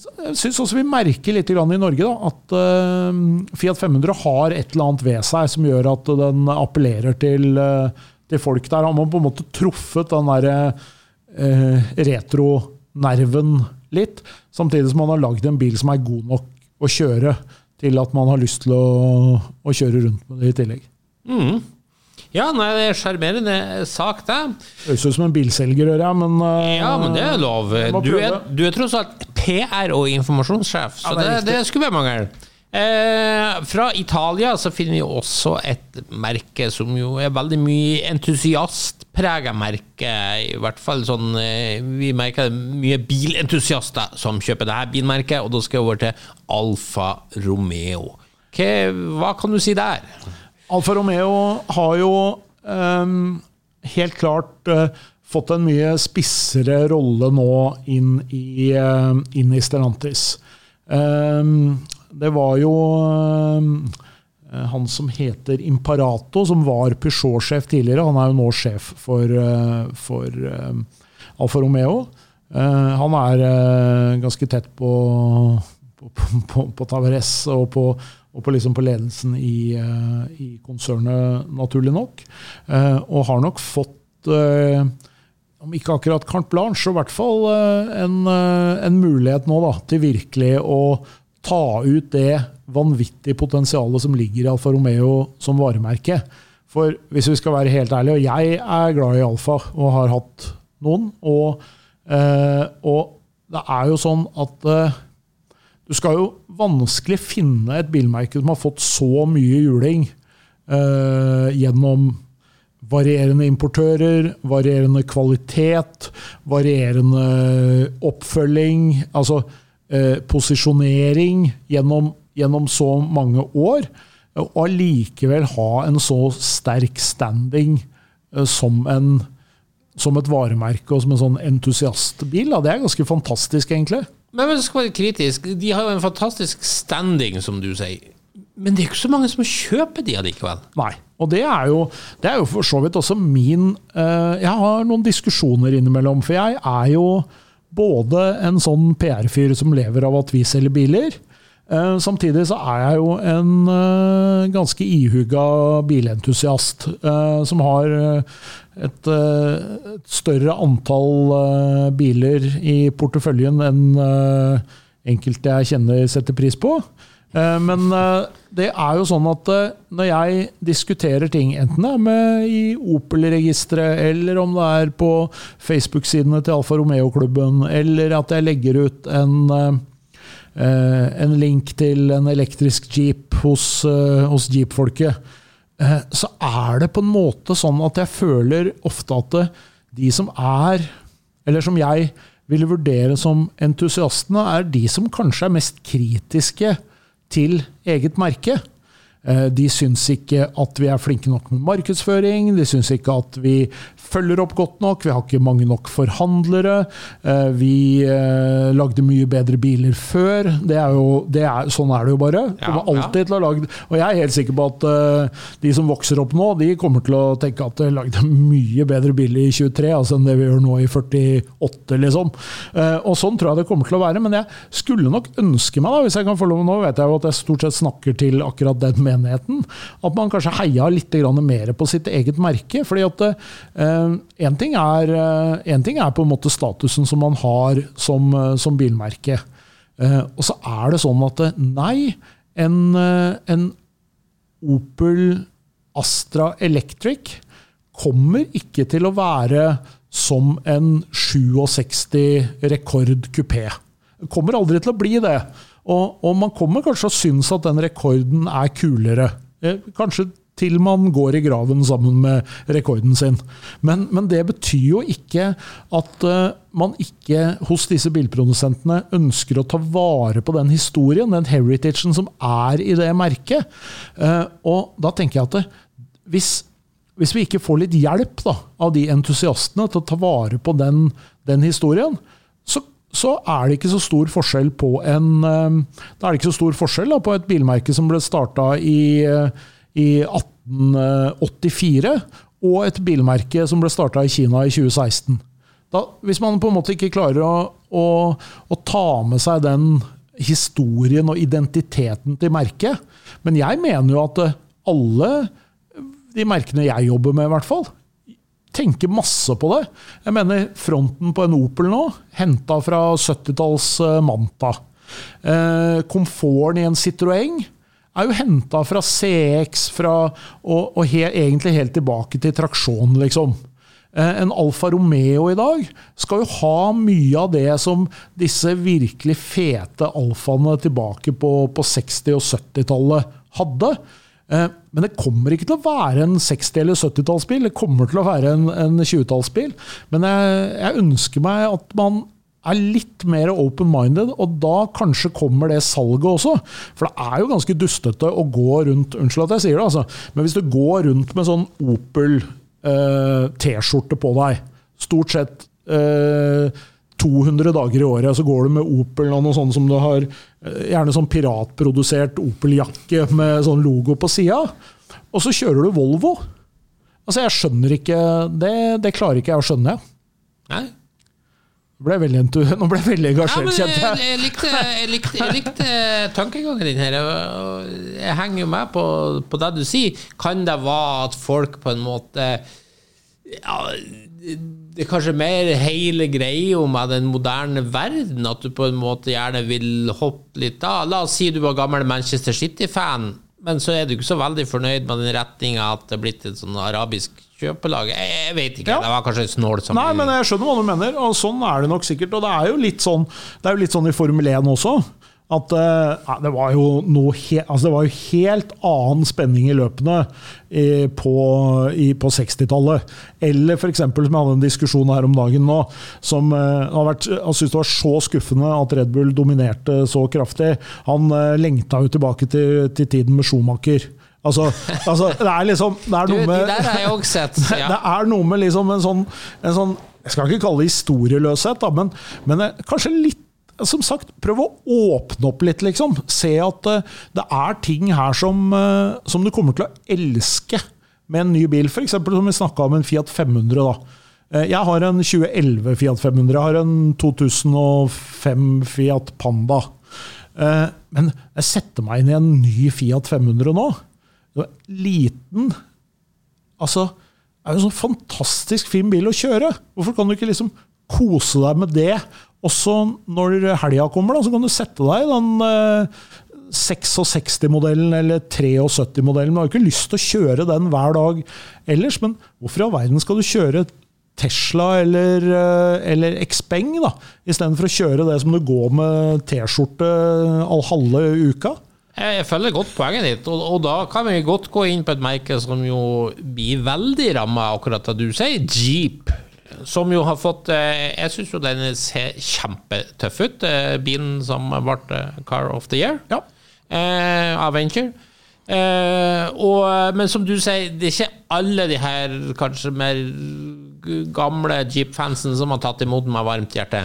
Jeg syns også vi merker litt i Norge da, at eh, Fiat 500 har et eller annet ved seg som gjør at den appellerer til, eh, til folk. Der har man på en måte truffet den derre eh, retronerven litt, samtidig som man har lagd en bil som er god nok å kjøre til at man har lyst til å, å kjøre rundt med det i tillegg.
Ja, nei, det er sjarmerende sak, det.
Høres ut som en bilselger, hører jeg, men uh,
Ja, men det er lov. Du er, du er tross alt PR- og informasjonssjef, så
Ja, det
det, det, skulle være mangel. Eh, fra Italia så finner vi også et merke som jo er veldig mye entusiastprega merke. I hvert fall sånn eh, Vi merker det mye bilentusiaster som kjøper det her bilmerket, og da skal jeg over til Alfa Romeo. Hva kan du si der?
Alfa Romeo har jo um, helt klart uh, fått en mye spissere rolle nå inn i, uh, inn i Stellantis. Um, det var jo eh, han som heter Imparato, som var Peugeot-sjef tidligere. Han er jo nå sjef for, for Alfa Romeo. Han er ganske tett på, på, på, på Tavares og på, og på, liksom på ledelsen i, eh, i konsernet, naturlig nok. Eh, og har nok fått eh, om ikke akkurat carte blanche, så i hvert fall en, en mulighet nå da, til virkelig å ta ut det vanvittige potensialet som ligger i Alfa Romeo som varemerke. For hvis vi skal være helt ærlige, og jeg er glad i Alfa og har hatt noen, og, og det er jo sånn at du skal jo vanskelig å finne et bilmerke som har fått så mye juling eh, gjennom varierende importører, varierende kvalitet, varierende oppfølging, altså eh, posisjonering gjennom, gjennom så mange år, og allikevel ha en så sterk standing eh, som, en, som et varemerke og som en sånn entusiastbil. Det er ganske fantastisk, egentlig.
Men jeg skal være kritisk, de har jo en fantastisk standing, som du sier. Men det er ikke så mange som kjøper de allikevel.
Nei. Og det er jo, det er jo for så vidt også min uh, Jeg har noen diskusjoner innimellom, for jeg er jo både en sånn PR-fyr som lever av at vi selger biler. Uh, samtidig så er jeg jo en uh, ganske ihuga bilentusiast som har et, eh, et større antall eh, biler i porteføljen enn eh, enkelte jeg kjenner setter pris på. Men det er jo sånn at når jeg diskuterer ting, enten det er med i Opel-registeret, eller om det er på Facebook-sidene til Alfa Romeo-klubben, eller at jeg legger ut en, en link til en elektrisk jeep hos, hos jeep-folket, så er det på en måte sånn at jeg føler ofte at de som er, eller som jeg ville vurdere som entusiastene, er de som kanskje er mest kritiske til eget merke. Eh, De syns ikke at vi er flinke nok med markedsføring, de syns ikke at vi følger opp godt nok, vi har ikke mange nok forhandlere, eh, vi eh, lagde mye bedre biler før. Det er jo, det er, sånn er det jo bare.
Ja,
alltid til å lage, og jeg er helt sikker på at de som vokser opp nå, de kommer til å tenke at de lagde mye bedre biler i 23 altså enn det vi gjør nå i 48, liksom. Og sånn tror jeg det kommer til å være, men jeg skulle nok ønske meg, da, hvis jeg kan få lov nå, vet jeg jo at jeg stort sett snakker til akkurat den menigheten, at man kanskje heia litt mer på sitt eget merke. fordi at én ting, er, eh, ting er på en måte statusen som man har som, eh, som bilmerke. Eh, og så er det sånn at eh, nei, en, eh, en Opel Astra Electric kommer ikke til å være som en 67 rekordkupé. Det kommer aldri til å bli det. Og, og man kommer kanskje å synes at den rekorden er kulere. Eh, Kanskje til man går i graven sammen med rekorden sin. Men, men det betyr jo ikke at eh, man ikke hos disse bilprodusentene ønsker å ta vare på den historien, den heritagen som er i det merket. Eh, og da tenker jeg at det, hvis, hvis vi ikke får litt hjelp da, av de entusiastene til å ta vare på den, den historien, så er det ikke så stor forskjell på en eh, Da er det ikke så stor forskjell på et bilmerke som ble starta i, eh, i 1884, og et bilmerke som ble starta i Kina i 2016. Da, hvis man på en måte ikke klarer å, å, å ta med seg den historien og identiteten til merket Men jeg mener jo at eh, alle de merkene jeg jobber med, i hvert fall, tenker masse på det. Jeg mener fronten på en Opel nå, henta fra 70-talls eh, Manta. Eh, komforten i en Citroën er jo henta fra CX, fra, og, og he, egentlig helt tilbake til traksjon, liksom. Eh, En Alfa Romeo i dag skal jo ha mye av det som disse virkelig fete alfaene tilbake på, på 60- og 70-tallet hadde. Eh, Men det kommer ikke til å være en 60- eller 70-tallsbil, det kommer til å være en, en 20-tallsbil. Men jeg, jeg ønsker meg at man er litt mer open-minded, og da kanskje kommer det salget også. For det er jo ganske dustete å gå rundt Unnskyld at jeg sier det, altså. Men hvis du går rundt med sånn Opel eh, T-skjorte på deg, stort sett eh, 200 dager i året, så går du med Opel og noe sånt som du har eh, Gjerne sånn piratprodusert Opel-jakke med sånn logo på sida. Og så kjører du Volvo. Altså, jeg skjønner ikke Det, det klarer ikke jeg å skjønne.
Nei.
Nå ble jeg veldig, nå ble jeg veldig
Ja,
engasjert,
men
kjente
jeg,
jeg.
jeg, likte, jeg, likte, jeg likte tankegangen din her. Jeg henger jo med på, på det du sier. Kan det være at folk på en måte ja, Det er kanskje mer hele greia med den moderne verden, at du på en måte gjerne vil hoppe litt av. La oss si du var gammel Manchester City-fan, men så er du ikke så veldig fornøyd med den retninga at det er blitt et sånn arabisk kjøpelag. Jeg, vet ikke,
Ja.
det var kanskje snål som
Nei, men jeg skjønner hva du mener, og sånn er det nok sikkert. Og det er jo litt sånn, det er jo litt sånn i Formel 1 også. At eh, det var jo noe he, altså det var jo helt annen spenning i løpene i, på, på 60-tallet. Eller f.eks. som jeg hadde en diskusjon her om dagen nå, som eh, har vært, jeg synes det var så skuffende at Red Bull dominerte så kraftig. Han eh, lengta jo tilbake til, til tiden med Schumacher. Altså, altså, det er liksom det er noe med,
òg sett.
det er noe med liksom en sånn, en sånn Jeg skal ikke kalle det historieløshet, da, men, men eh, kanskje litt som sagt, prøv å åpne opp litt, liksom. Se at eh, det er ting her som, eh, som du kommer til å elske med en ny bil. F.eks. som vi snakka om en Fiat 500. da. Eh, Jeg har en 2011 Fiat 500. Jeg har en 2005 Fiat Panda. Men jeg setter meg inn i en ny Fiat 500 nå. Liten, Altså, det er jo en sånn fantastisk fin bil å kjøre. Hvorfor kan du ikke liksom kose deg med det? Også når helga kommer, da, så kan du sette deg i den eh, 66-modellen eller 73-modellen. Du har ikke lyst til å kjøre den hver dag ellers, men hvorfor i all verden skal du kjøre Tesla eller, eh, eller Xpeng, da, istedenfor å kjøre det som du går med T-skjorte all halve uka?
Jeg følger godt poenget ditt, og, og da kan vi godt gå inn på et merke som jo blir veldig ramma akkurat det du sier, Jeep. Som jo har fått eh, Jeg syns jo den ser kjempetøff ut. eh, Bilen som ble eh, Car of the Year
Ja.
eh, av Venture. Eh, og, men som du sier, det er ikke alle de her kanskje mer gamle Jeep-fansen som har tatt imot den med varmt hjerte.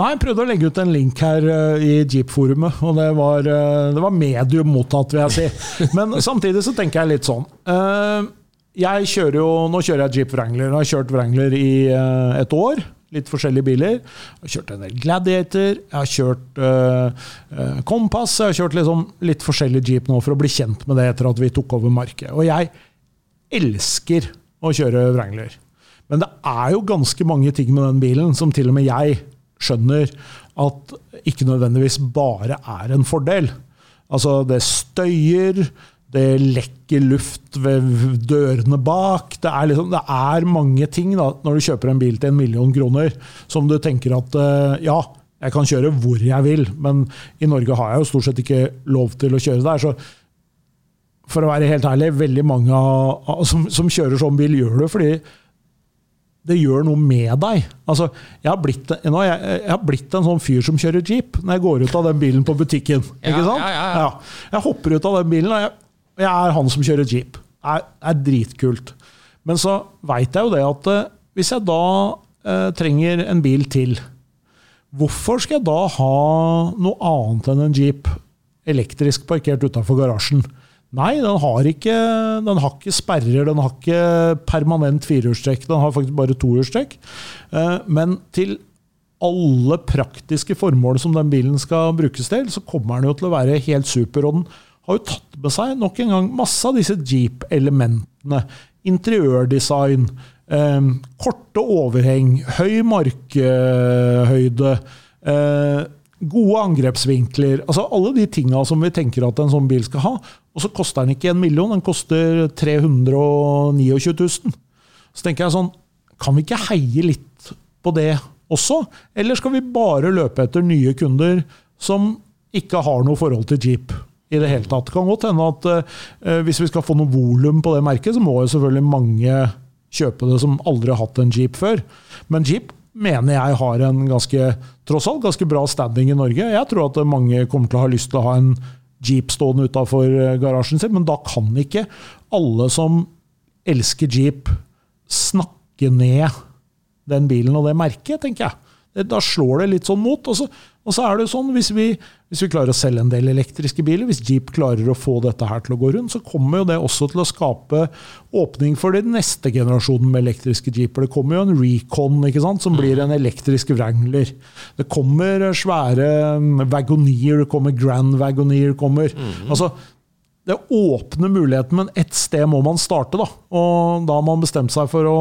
Nei, jeg prøvde å legge ut en link her uh, i Jeep-forumet, og det var, uh, det var medium mottatt, vil jeg si. Men samtidig så tenker jeg litt sånn eh, Jeg kjører jo, Nå kjører jeg Jeep Wrangler. Jeg har kjørt Wrangler i uh, et år. Litt forskjellige biler. Jeg har kjørt en del Gladiator, jeg har kjørt uh, Kompass. Jeg har kjørt liksom litt forskjellig Jeep nå for å bli kjent med det etter at vi tok over markedet. Og jeg elsker å kjøre Wrangler. Men det er jo ganske mange ting med den bilen som til og med jeg skjønner at ikke nødvendigvis bare er en fordel. Altså, det støyer, det lekker luft ved dørene bak. Det er, liksom, det er mange ting da, når du kjøper en bil til en million kroner, som du tenker at eh, ja, jeg kan kjøre hvor jeg vil, men i Norge har jeg jo stort sett ikke lov til å kjøre der. så for å være helt ærlig, veldig mange som, som kjører sånn bil, gjør det fordi det gjør noe med deg. Altså, jeg, har blitt, nå, jeg, jeg har blitt en sånn fyr som kjører jeep når jeg går ut av den bilen på butikken.
Ja, ja, ja.
Jeg hopper ut av den bilen, og jeg, jeg er han som kjører jeep. Det er, er dritkult. Men så veit jeg jo det at eh, hvis jeg da eh, trenger en bil til, Hvorfor skal jeg da ha noe annet enn en jeep elektrisk parkert utafor garasjen? Nei, den har, ikke, den har ikke sperrer, den har ikke permanent firehjulstrekk. Den har faktisk bare tohjulstrekk. Eh, Men til alle praktiske formål som den bilen skal brukes til, så kommer den jo til å være helt super. Og den har jo tatt med seg nok en gang masse av disse Jeep-elementene. Interiørdesign, eh, korte overheng, høy markhøyde, eh, gode angrepsvinkler. altså Alle de tinga som vi tenker at en sånn bil skal ha. Og så koster den ikke en million, den koster 329 000. Så tenker jeg sånn, kan vi ikke heie litt på det også? Eller skal vi bare løpe etter nye kunder som ikke har noe forhold til Jeep i det hele tatt? Det kan godt hende at eh, hvis vi skal få noe volum på det merket, så må jo selvfølgelig mange kjøpe det som aldri har hatt en Jeep før. Men Jeep mener jeg har en ganske, tross alt, ganske bra standing i Norge. Jeg tror at mange kommer til å ha lyst til å ha en Jeep stående utafor garasjen sin, men da kan ikke alle som elsker Jeep, snakke ned den bilen og det merket, tenker jeg. Da slår det litt sånn mot. Og så, og så er det jo sånn, hvis vi, hvis vi klarer å selge en del elektriske biler, hvis Jeep klarer å få dette her til å gå rundt, så kommer jo det også til å skape åpning for den neste generasjonen med elektriske jeeper. Det kommer jo en Recon ikke sant, som blir en elektrisk Wrangler. Det kommer svære mm, Wagoneer, det kommer Grand Wagoneer. det kommer, altså det åpner muligheten, men ett sted må man starte. Da Og da har man bestemt seg for å,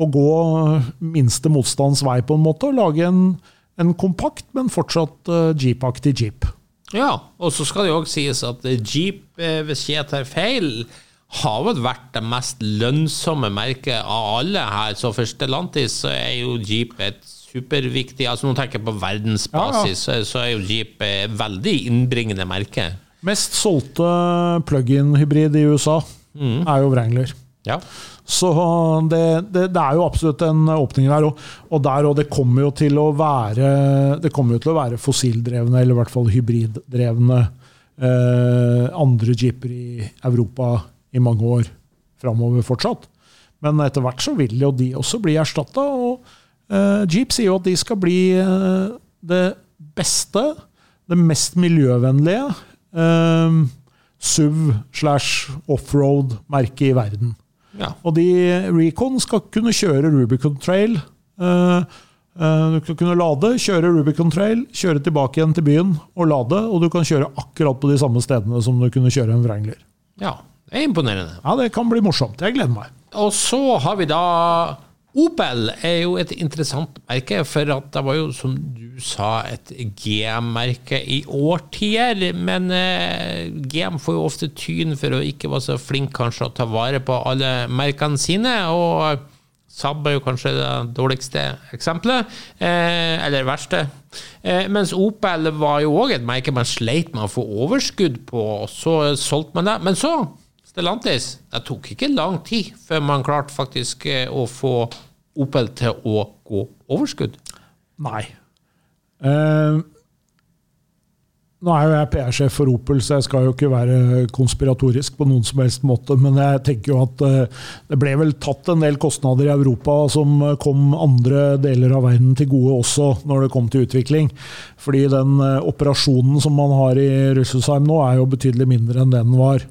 å gå minste motstands vei, på en måte, og lage en, en kompakt, men fortsatt eh, jeep-aktig jeep.
Ja, og så skal det jo også sies at Jeep, eh, hvis jeg tar feil, har vel vært det mest lønnsomme merket av alle her. Så for Stellantis så er jo Jeep et superviktig Altså Nå tenker jeg på verdensbasis, så- så er jo Jeep et veldig innbringende merke.
Mest solgte plug-in-hybrid i USA er jo Wrangler.
Ja.
Så det, det, det er jo absolutt en åpning der. Og, og der og det kommer jo til å være Det kommer jo til å være fossildrevne, eller i hvert fall hybriddrevne eh, andre jeeper i Europa i mange år framover fortsatt. Men etter hvert så vil jo de også bli erstatta. Og eh, Jeep sier jo at de skal bli eh, det beste, det mest miljøvennlige eh, SUV slash offroad-merket i verden.
Ja.
Og de Recon skal kunne kjøre Rubicon Trail. Eh, eh, du skal kunne lade, kjøre Rubicon Trail, kjøre tilbake igjen til byen og lade. Og du kan kjøre akkurat på de samme stedene som du kunne kjøre en Wrangler.
ja. Det er imponerende.
Ja, det kan bli morsomt. Jeg gleder meg.
Og så har vi da Opel er jo et interessant merke, for det var jo, som du sa, et GM-merke i årtier. Men eh, GM får jo ofte tyn for å ikke være så flink kanskje å ta vare på alle merkene sine. og Saab er jo kanskje det dårligste eksempelet, eh, eller verste. Eh, mens Opel var jo òg et merke man sleit med å få overskudd på, og så solgte man det. Men så, Stellantis, det tok ikke lang tid før man klarte faktisk eh, å få Opel til å gå overskudd.
Nei. Eh, nå er jo jeg PR-sjef for Opel, så jeg skal jo ikke være konspiratorisk på noen som helst måte, men jeg tenker jo at eh, det ble vel tatt en del kostnader i Europa som kom andre deler av verden til gode også, når det kom til utvikling. Fordi den operasjonen som man har i Russelsheim nå, er jo betydelig mindre enn det den var.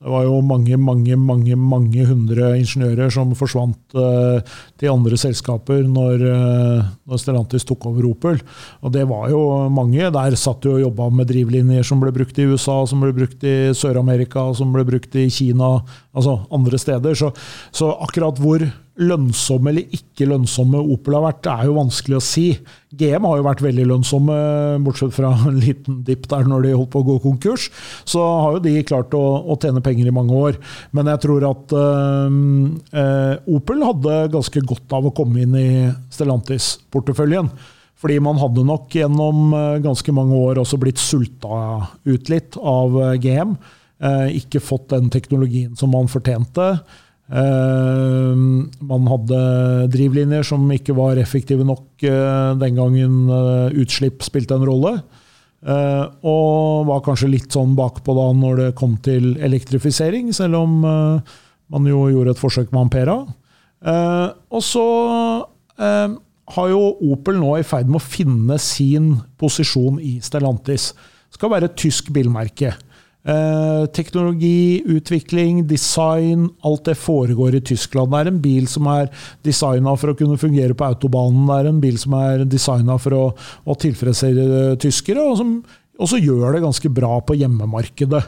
Det var jo mange, mange, mange mange hundre ingeniører som forsvant uh, til andre selskaper når, uh, når Stellantis tok over Opel. Og det var jo mange. Der satt du og jobba med drivlinjer som ble brukt i USA, som ble brukt i Sør-Amerika, som ble brukt i Kina, altså andre steder. Så, så akkurat hvor lønnsomme eller ikke lønnsomme Opel har vært, er jo vanskelig å si. GM har jo vært veldig lønnsomme, bortsett fra en liten dipp der når de holdt på å gå konkurs. Så har jo de klart å, å tjene penger i mange år. Men jeg tror at øh, øh, Opel hadde ganske godt av å komme inn i Stellantis-porteføljen. Fordi man hadde nok gjennom eh, ganske mange år også blitt sulta ut litt av GM. Eh, ikke fått den teknologien som man fortjente. Eh, man hadde drivlinjer som ikke var effektive nok eh, den gangen utslipp spilte en rolle. Og var kanskje litt sånn bakpå da når det kom til elektrifisering, selv om man jo gjorde et forsøk med Ampera. Og så har jo Opel nå i ferd med å finne sin posisjon i Stellantis. Skal være et tysk bilmerke. Eh, teknologi, utvikling, design, alt det foregår i Tyskland. Det er en bil som er designa for å kunne fungere på autobanen. Det er en bil som er designa for å, å tilfredsstille tyskere, og som også gjør det ganske bra på hjemmemarkedet.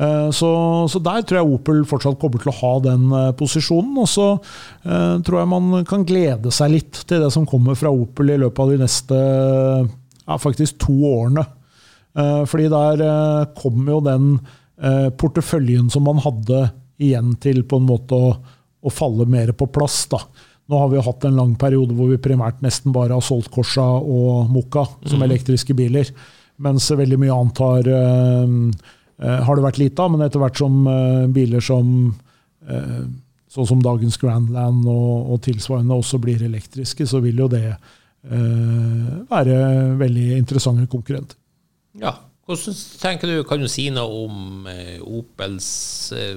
Eh, Så, så der tror jeg Opel fortsatt kommer til å ha den eh, posisjonen. Og så eh, tror jeg man kan glede seg litt til det som kommer fra Opel i løpet av de neste ja, faktisk to årene. Eh, Fordi der kom jo den eh, porteføljen som man hadde igjen til på en måte å, å falle mer på plass. da. Nå har vi jo hatt en lang periode hvor vi primært nesten bare har solgt Corsa og Moka som elektriske biler. Mens veldig mye annet har, eh, eh, har det vært lite av. Men etter hvert som uh, biler som uh, sånn som dagens Grandland og, og tilsvarende også blir elektriske, så vil jo det eh, være veldig interessante konkurrenter.
Ja. Hvordan tenker du, Kan du si noe om eh, Opels eh,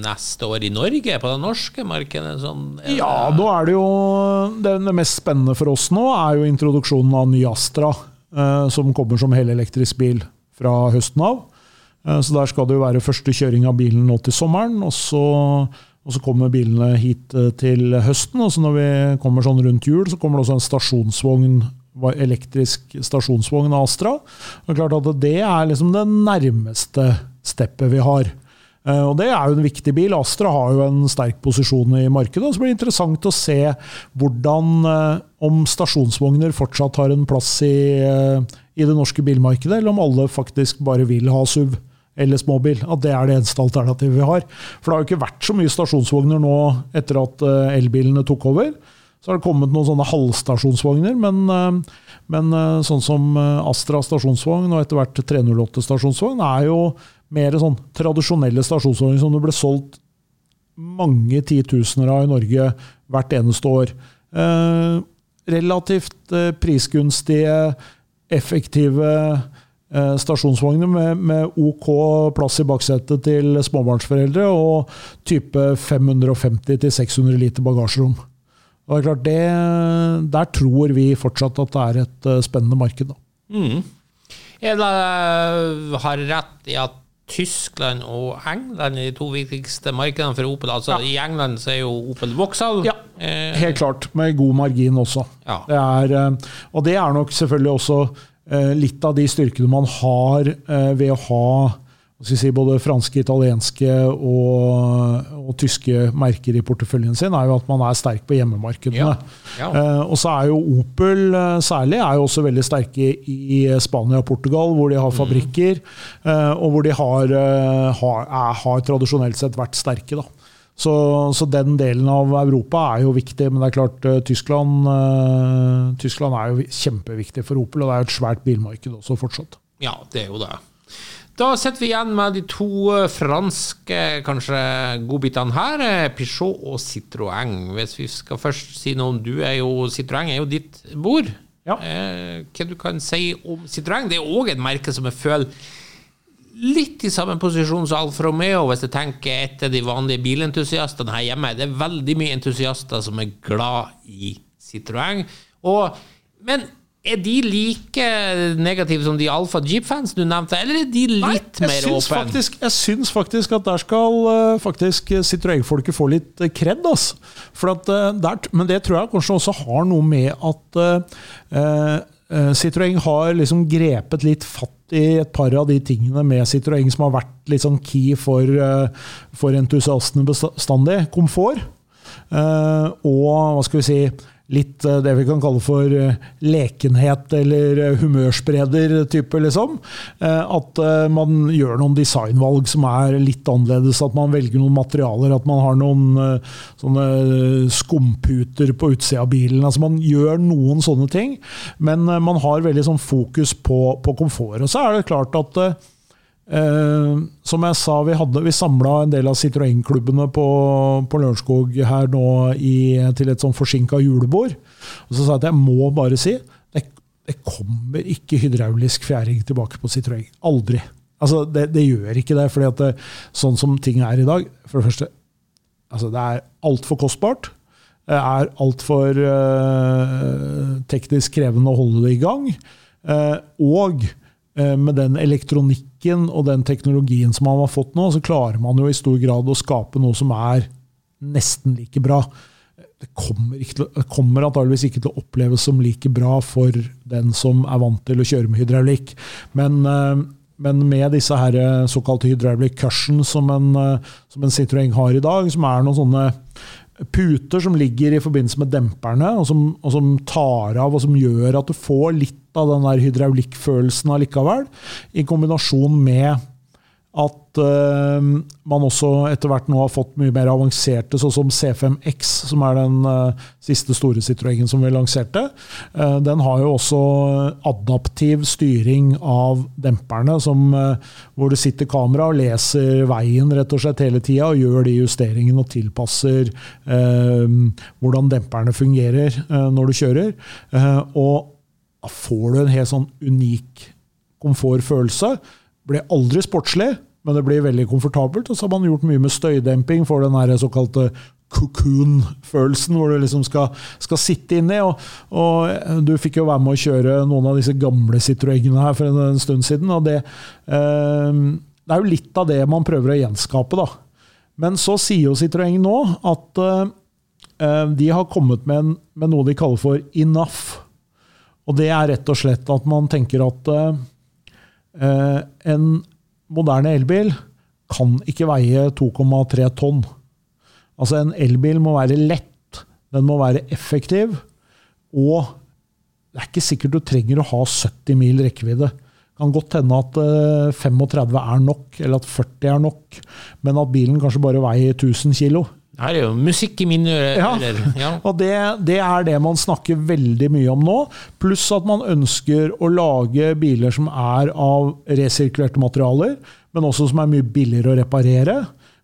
neste år i Norge, på det norske markedet? Sånn,
Ja, nå er det jo det, det mest spennende for oss nå er jo introduksjonen av ny Astra, eh, som kommer som helelektrisk bil fra høsten av. Så der skal det jo være første kjøring av bilen nå til sommeren, og så, og så kommer bilene hit til høsten. Og så når vi kommer sånn rundt jul, så kommer det også en stasjonsvogn, elektrisk stasjonsvogn Astra. Det er klart at det er liksom det nærmeste steppet vi har. Eh, Og Det er jo en viktig bil. Astra har jo en sterk posisjon i markedet. og Så blir det interessant å se hvordan, eh, om stasjonsvogner fortsatt har en plass i, eh, i det norske bilmarkedet, eller om alle faktisk bare vil ha SUV eller småbil. At det er det eneste alternativet vi har. For det har jo ikke vært så mye stasjonsvogner nå etter at elbilene tok over. Så har det kommet noen sånne halvstasjonsvogner, men, eh, men eh, sånn som eh, Astra stasjonsvogn og etter hvert 308 stasjonsvogn er jo mer sånn tradisjonelle stasjonsvogner som det ble solgt mange titusener av i Norge hvert eneste år. Eh, relativt prisgunstige, effektive eh, stasjonsvogner med, med OK plass i baksetet til småbarnsforeldre og type 550-600 liter bagasjerom. Og det er klart, det, Der tror vi fortsatt at det er et eh, spennende marked.
Er det, har rett i at Tyskland og England er de to viktigste markedene for Opel? Altså I England så er jo Opel Vauxhall
Ja,
eh,
Helt klart, med god margin også.
Ja.
Det er, eh, og det er nok selvfølgelig også litt av de styrkene man har ved å ha jeg si, både franske, italienske og, og tyske merker i porteføljen sin, er jo at man er sterk på hjemmemarkedene.
Ja. Ja.
Eh, og så er jo Opel eh, særlig er jo også veldig sterke i Spania og Portugal, hvor de har fabrikker, eh, og hvor de har, har, er, har tradisjonelt sett vært sterke. da. Så, så den delen av Europa er jo viktig, men det er klart Tyskland, Tyskland er jo kjempeviktig for Opel, og det er jo et svært bilmarked også fortsatt.
Ja, det er jo det. Da sitter vi igjen med de to eh, franske kanskje godbitene her, eh, Peugeot og Citroën. Hvis vi skal først si noe om du er jo, Citroën er jo ditt bord.
Ja.
Eh, hva du kan si om Citroën? Det er òg et merke som jeg føler litt i samme posisjon som Alfa Romeo, hvis jeg tenker etter de vanlige bilentusiastene her hjemme. Det er veldig mye entusiaster som er glad i Citroën. Og, men er de like negative som de Alfa Jeep-fans du nevnte, eller er de litt
Nei,
mer åpne?
jeg syns faktisk at der skal uh, faktisk Citroën-folket få litt eh, kred. ass. For at, eh, der, men det tror jeg kanskje også har noe med at uh, Citroën har liksom grepet litt fatt i et par av de tingene med Citroën som har vært litt sånn key for, for entusiastene bestandig. Komfort. Og hva skal vi si litt eh, det vi kan kalle for eh, lekenhet eller eh, humørspreder-type, liksom. Eh, At man gjør noen designvalg som er litt annerledes. At man velger noen materialer, at man har noen sånne skumputer på utsida av bilen. Altså Man gjør noen sånne ting, men man har veldig sånn fokus på, på komfort. Og så er det klart at eh, som jeg sa, vi, hadde, vi samla en del av Citroën-klubbene på, på Lørenskog her nå i, til et sånn forsinka julebord. Og så sa jeg at jeg må bare si det, det kommer ikke hydraulisk fjæring tilbake på Citroën. Aldri. Altså, det, det gjør ikke det, fordi at det, sånn som ting er i dag For det første, altså, det er altfor kostbart. Det er altfor eh, teknisk krevende å holde det i gang. Eh, og med den elektronikken og den teknologien som man har fått nå, så klarer man jo i stor grad å skape noe som er nesten like bra. Det kommer, ikke det kommer antageligvis ikke til å oppleves som like bra for den som er vant til å kjøre med hydraulikk. Men, eh, men med disse her eh, såkalte hydraulic cushion som en, eh, som en Citroën har i dag, som er noen sånne puter som ligger i forbindelse med demperne, og som, og som tar av og som gjør at du får litt av den der hydraulikkfølelsen allikevel, i kombinasjon med at uh, man også etter hvert nå har fått mye mer avanserte, sånn som C5X, som er den uh, siste store Citroën som vi lanserte. Uh, den har jo også adaptiv styring av demperne, som, hvor det sitter kamera og leser veien rett og slett hele tida, og gjør de justeringene og tilpasser hvordan demperne fungerer når du kjører. Og da får du en helt sånn unik komfortfølelse. Blir aldri sportslig, men det blir veldig komfortabelt. Og så har man gjort mye med støydemping for den her såkalte cocoon-følelsen, hvor du liksom skal, skal sitte inni. Og, og du fikk jo være med å kjøre noen av disse gamle Citroëngene her for en, en stund siden. og det, eh, det er jo litt av det man prøver å gjenskape, da. Men så sier jo Citroën nå at eh, de har kommet med, en, med noe de kaller for enough. Og det er rett og slett at man tenker at eh, en moderne elbil kan ikke veie 2,3 tonn. Altså En elbil må være lett, den må være effektiv, og det er ikke sikkert du trenger å ha 70 mil rekkevidde. Det kan godt hende at eh, 35 er nok, eller at 40 er nok, men at bilen kanskje bare veier 1000 kilo.
Her er jo musikk i mine
Ja.
ører. Ja.
Og det, det er det man snakker veldig mye om nå. Pluss at man ønsker å lage biler som er av resirkulerte materialer, men også som er mye billigere å reparere.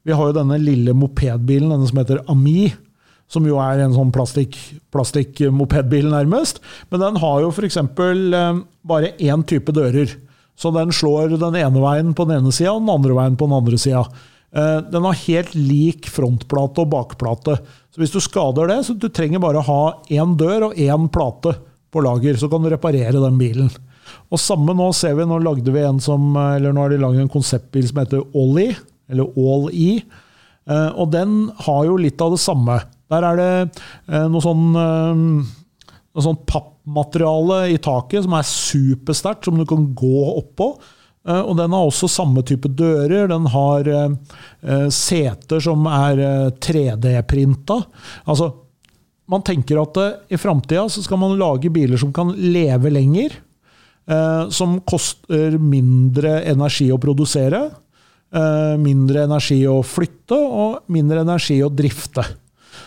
Vi har jo denne lille mopedbilen, denne som heter Ami, som jo er en sånn plastikk- plastikk-mopedbil, nærmest. Men den har jo f.eks. Eh, bare én type dører. Så den slår den ene veien på den ene sida og den andre veien på den andre sida. Eh, Den har helt lik frontplate og bakplate. Så hvis du skader det, så du trenger bare ha én dør og én plate på lager, så kan du reparere den bilen. Og samme nå ser vi, nå lagde vi en som, eller nå har de laget en konseptbil som heter All-E, eller All-E. Eh, Og den har jo litt av det samme. Der er det eh, noe sånn, eh, noe sånn pappmateriale i taket som er supersterkt, som du kan gå oppå. Eh, Og den har også samme type dører. Den har eh, eh, seter som er eh, 3D-printa. Altså, man tenker at i framtida så skal man lage biler som kan leve lenger. som koster mindre energi å produsere. mindre energi å flytte og mindre energi å drifte.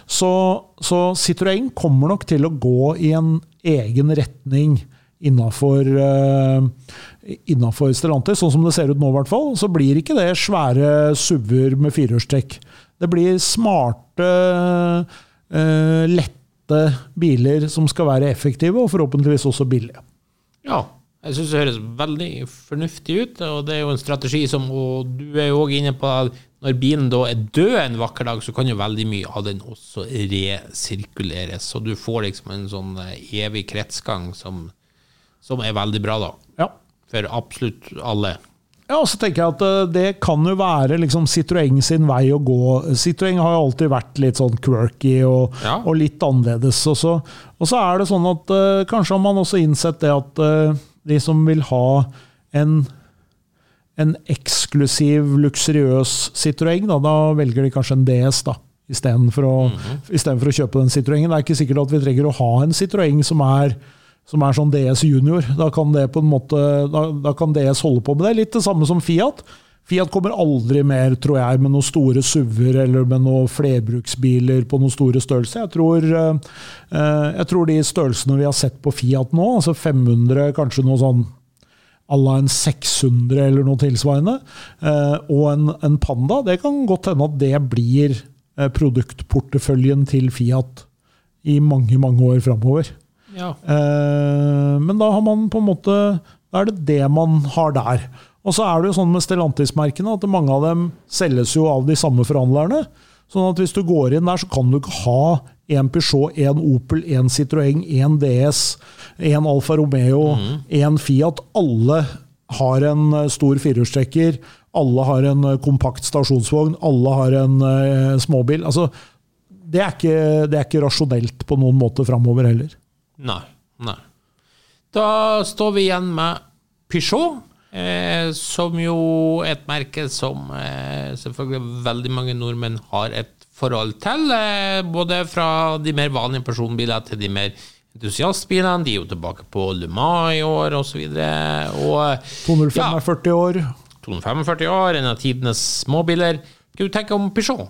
Så, så Citroën kommer nok til å gå i en egen retning innafor uh, innafor Stellantis, sånn som det ser ut nå i hvert fall. Så blir ikke det svære SUV-er med firehjulstrekk. Det blir smarte, eh, lette biler som skal være effektive, og forhåpentligvis også billige.
Ja, jeg syns det høres veldig fornuftig ut, og det er jo en strategi som Og du er jo òg inne på når bilen da er død en vakker dag, så kan jo veldig mye av den også resirkuleres. Så du får liksom en sånn eh, evig kretsgang som, som er veldig bra, da.
Ja.
For absolutt alle.
Ja, og så tenker jeg at eh, Det kan jo være liksom Citroën sin vei å gå. Citroën har jo alltid vært litt sånn quirky og,
Ja.
og litt annerledes. Og så, og så er det sånn at uh, kanskje har man også innsett det at uh, de som vil ha en, en eksklusiv, luksuriøs Citroën, da, da velger de kanskje en DS da, istedenfor å, istedenfor å kjøpe den Citroën. Det er ikke sikkert at vi trenger å ha en Citroën som er som er sånn DS junior. Da kan, måte, da, da kan DS holde på med det. Litt det samme som Fiat. Fiat kommer aldri mer, tror jeg, med noen store SUV-er eller med noen flerbruksbiler på noen store størrelser. Jeg tror, eh, jeg tror de størrelsene vi har sett på Fiat nå, altså 500, kanskje noe sånn à la en 600 eller noe tilsvarende, eh, og en, en Panda, det kan godt hende at det blir eh, produktporteføljen til Fiat i mange, mange år framover.
Ja.
Eh, men da har man på en måte Da er det det man har der. Og så er det jo sånn med Stellantis-merkene at mange av dem selges jo av de samme forhandlerne. Sånn at hvis du går inn der, så kan du ikke ha én Peugeot, én Opel, én Citroën, én DS, én Alfa Romeo, én Fiat. Alle har en eh, stor firehjulstrekker. Alle har en eh, kompakt stasjonsvogn. Alle har en eh, småbil. Altså, det er, ikke, det er ikke rasjonelt på noen måte framover heller.
Nei. nei. Da står vi igjen med Peugeot, eh, som jo er et merke som eh, selvfølgelig veldig mange nordmenn har et forhold til. Eh, både fra de mer vanlige personbiler til de mer entusiastbilene. De er jo tilbake på Le Mans i år, osv. Og, og
205
Ja.
er 40 år.
245 år, en av tidenes småbiler. Hva du tenker om Peugeot?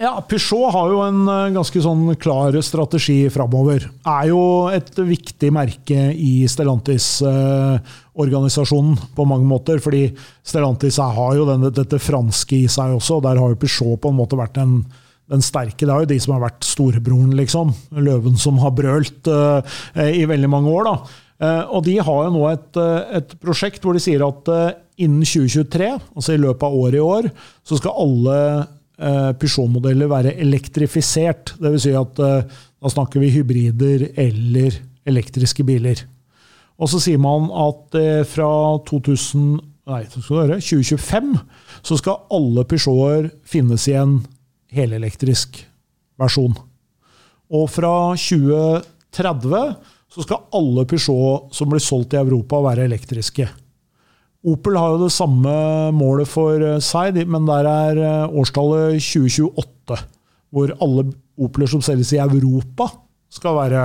Ja, Peugeot har jo en eh, ganske sånn klar strategi framover. Er jo et viktig merke i Stellantis-organisasjonen på mange måter. Fordi Stellantis har jo denne, dette franske i seg også, og der har jo Peugeot på en måte vært den, den sterke. Det er jo de som har vært storebroren, liksom. Løven som har brølt eh, i veldig mange år, da. Eh, og de har jo nå et, eh, et prosjekt hvor de sier at eh, innen 2023, altså i løpet av året i år, så skal alle eh, Peugeot-modeller være elektrifisert. Dvs. Si at eh, da snakker vi hybrider eller elektriske biler. Og så sier man at eh, fra 2000, nei, høre, 2025 så skal alle Peugeoter finnes i en helelektrisk versjon. Og fra 2030 så skal alle Peugeot som blir solgt i Europa, være elektriske. Opel har jo det samme målet for eh, seg, men der er eh, årstallet 2028. Hvor alle Opeler som selges i Europa, skal være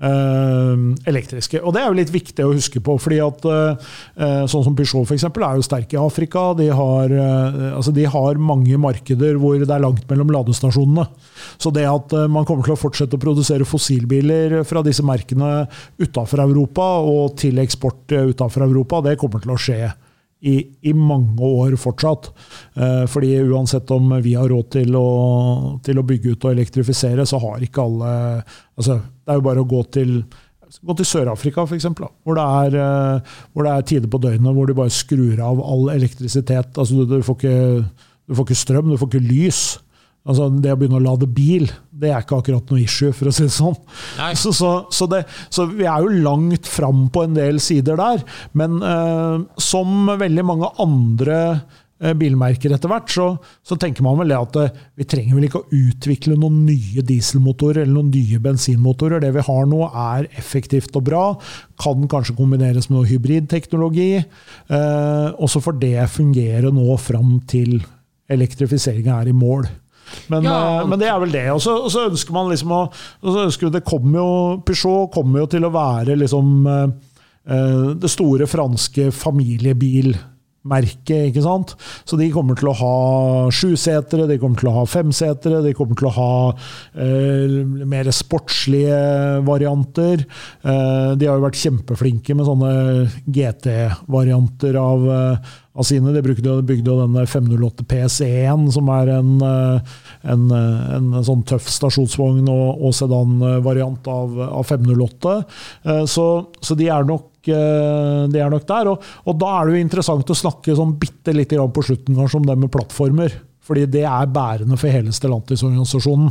elektriske. Og det er jo litt viktig å huske på, fordi at eh, eh, sånn som Peugeot eksempel, er jo sterk i Afrika. De har, eh, altså de har mange markeder hvor det er langt mellom ladestasjonene. Så det at eh, man kommer til å fortsette å produsere fossilbiler fra disse merkene utafor Europa og til eksport utafor Europa, det kommer til å skje i, i mange år fortsatt. Eh, fordi uansett om vi har råd til å, til å bygge ut og elektrifisere, så har ikke alle altså, Det er jo bare å gå til Gå til Sør-Afrika, f.eks., hvor, eh, hvor det er tider på døgnet hvor de bare skrur av all elektrisitet. Altså, du, du, får ikke, du får ikke strøm, du får ikke lys. Altså, det å begynne å lade bil, det er ikke akkurat noe issue, for å si det sånn. Så, så, så, det, så vi er jo langt fram på en del sider der. Men eh, som veldig mange andre eh, bilmerker etter hvert, så, så tenker man vel det at eh, vi trenger vel ikke å utvikle noen nye dieselmotorer eller noen nye bensinmotorer. Det vi har nå er effektivt og bra. Kan kanskje kombineres med noe hybridteknologi. Eh, og så får det fungere nå fram til elektrifiseringa er i mål. Men,
Ja.
eh, men det er vel det. Og så, ønsker man liksom å ønsker det kommer jo, Peugeot kommer jo til å være liksom eh, eh, det store franske familiebilmerket, ikke sant? Så de kommer til å ha sjusetere, de kommer til å ha femsetere, de kommer til å ha uh, mer sportslige varianter. Uh, de har jo vært kjempeflinke med sånne GT-varianter av, eh, av sine. De bygde jo denne 508 PC1, som er en, eh, en, eh, en sånn tøff stasjonsvogn og, og sedanvariant av, av 508. Eh, Så, så de er nok de er nok der. Og, og da er det jo interessant å snakke sånn bitte lite på slutten om det med plattformer. Fordi det er bærende for hele Stellantis-organisasjonen.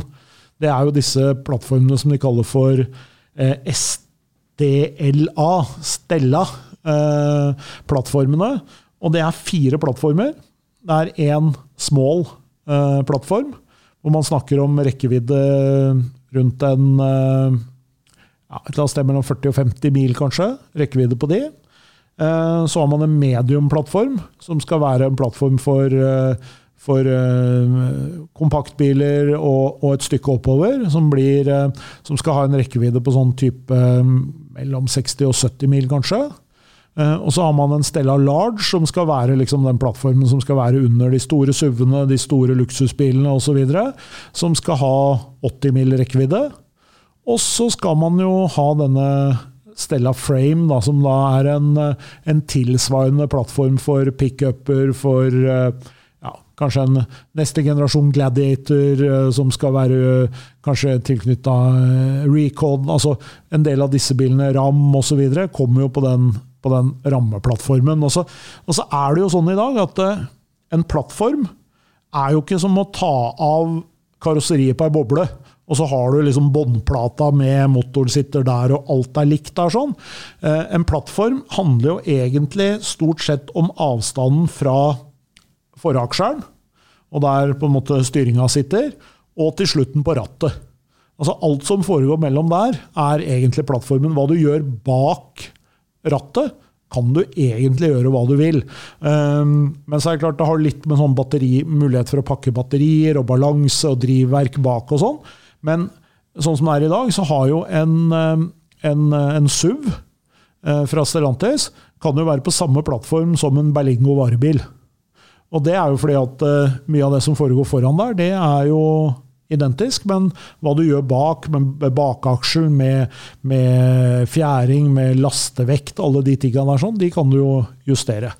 Det er jo disse plattformene som de kaller for eh, SDLA, Stella, eh, plattformene. Og det er fire plattformer. Det er én small eh, plattform, hvor man snakker om rekkevidde rundt en eh, ja, et eller annet sted mellom 40 og 50 mil, kanskje. Rekkevidde på de. Eh, Så har man en medium-plattform, som skal være en plattform for, eh, for eh, kompaktbiler og, og et stykke oppover, som, blir, eh, som skal ha en rekkevidde på sånn type mellom 60 og 70 mil, kanskje. Eh, Og så har man en Stella Large, som skal være liksom den plattformen som skal være under de store SUV-ene, de store luksusbilene osv., som skal ha 80 mil rekkevidde. Og så skal man jo ha denne Stella Frame, da, som da er en, eh, en tilsvarende plattform for pickuper, for eh, ja, kanskje en neste generasjon Gladiator, som skal være kanskje tilknytta Recon. Altså en del av disse bilene, Ram osv., kommer jo på den, på den rammeplattformen. Og så, og så er det jo sånn i dag at eh, en plattform er jo ikke som å ta av karosseriet på ei boble og så har du liksom båndplata med motoren sitter der, og alt er likt der sånn. Eh, En plattform handler jo egentlig stort sett om avstanden fra foraksjeren, og der på en måte styringa sitter, og til slutten på rattet. Altså Alt som foregår mellom der, er egentlig plattformen. Hva du gjør bak rattet, kan du egentlig gjøre hva du vil. Um, men så er det klart det har litt med sånn batteri, mulighet for å pakke batterier og balanse og drivverk bak og sånn. Men sånn som det er i dag, så har jo en, um, en, en SUV eh, fra Stellantis kan jo være på samme plattform som en Berlingo varebil. Og det er jo fordi at eh, mye av det som foregår foran der, det er jo identisk, men hva du gjør bak, med bakaksjel, med, med fjæring, med lastevekt, alle de tingene der, sånn, de kan du jo justere.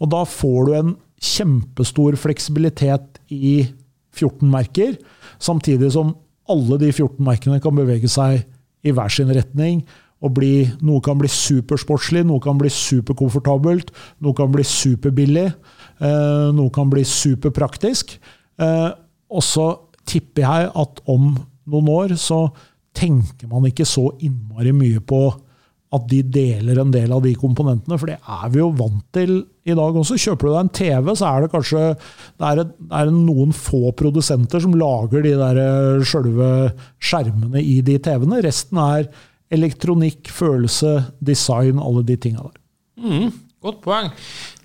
Og da får du en kjempestor fleksibilitet i 14 merker, samtidig som alle de 14 merkene kan bevege seg i hver sin retning. Og bli, noe kan bli supersportslig, noe kan bli superkomfortabelt, noe kan bli superbillig, eh, noe kan bli superpraktisk. Eh, og så tipper jeg at om noen år så tenker man ikke så innmari mye på at de deler en del av de komponentene, for det er vi jo vant til i dag også. Kjøper du deg en TV, så er det kanskje det er, et, det er noen få produsenter som lager de der eh, sjølve skjermene i de TV-ene. Resten er elektronikk, følelse, design, alle de tinga der.
Godt poeng.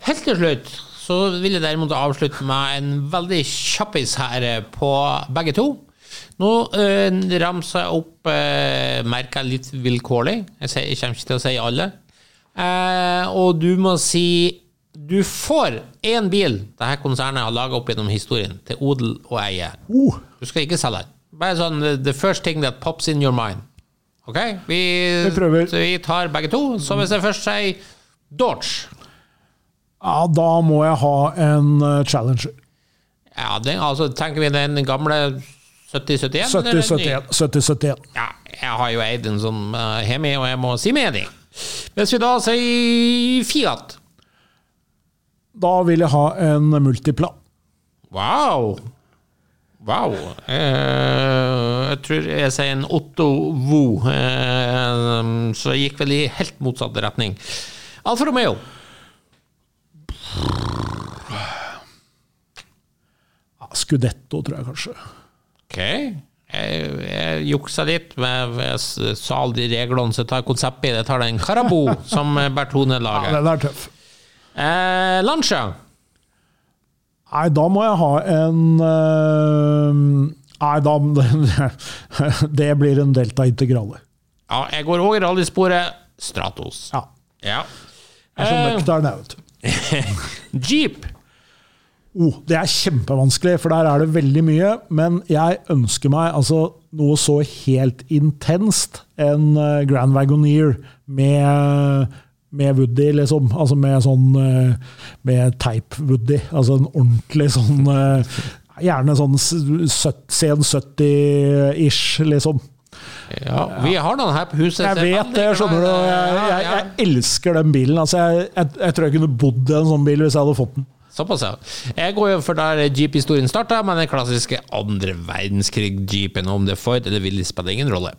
Helt til slutt så vil jeg derimot avslutte med en veldig kjappis her eh, på begge to. Nå eh, ramser jeg opp eh, merker litt vilkårlig. Jeg, sier, jeg kommer ikke til å si alle. Eh, og du må si Du får én bil dette konsernet har laga opp gjennom historien, til odel og eie.
Uh,
Du skal ikke selge den. Bare sånn the- the first thing that pops in your mind. Ok? Vi,
vi
tar begge to. Så hvis jeg først sier Dodge
ja, da må jeg ha en eh, Challenger.
Ja, den, altså tenker vi den gamle 7071? eller den nye?
7071. 7071.
Ja, jeg har jo eid en sånn uh, hjemme, og jeg må si med enig. Hvis vi da sier Fiat
Da vil jeg ha en Multipla.
Wow! Wow. Eh, jeg tror jeg sier en Otto Vo, eh, så jeg gikk vel i helt motsatt retning. Alfa Romeo.
Ja, Scudetto, tror jeg kanskje.
Ok. Jeg, jeg juksa litt med jeg sa alle de reglene, så jeg tar konseptet i det. Jeg tar den Karabo, som Bertone
Ja,
lager.
den er tøff.
Eh, Lancia.
Nei, da må jeg ha en eh, Nei, da Det blir en Delta Integrale.
Ja, jeg går over rallysporet Stratos.
Ja.
Ja.
Jeg er så
Eh,
nøktern, jeg, vet du.
Jeep.
Oh, det er kjempevanskelig, for der er det veldig mye. Men jeg ønsker meg altså noe så helt intenst. En eh, Grand Wagoneer med, med Woody, liksom. Altså med sånn eh, Med teip-Woody. Altså en ordentlig sånn eh, Gjerne sånn sen 70-ish, liksom.
Ja, vi har den her på huset.
Jeg vet det, skjønner du. Jeg, jeg, jeg elsker den bilen. Altså, jeg, jeg, tror jeg kunne bodd i en sånn bil hvis jeg hadde fått den.
Såpass, ja. Jeg går jo for der Jeep-historien starta, med den klassiske andre verdenskrig-jeepen. Om det er Ford eller Willy, spiller ingen rolle.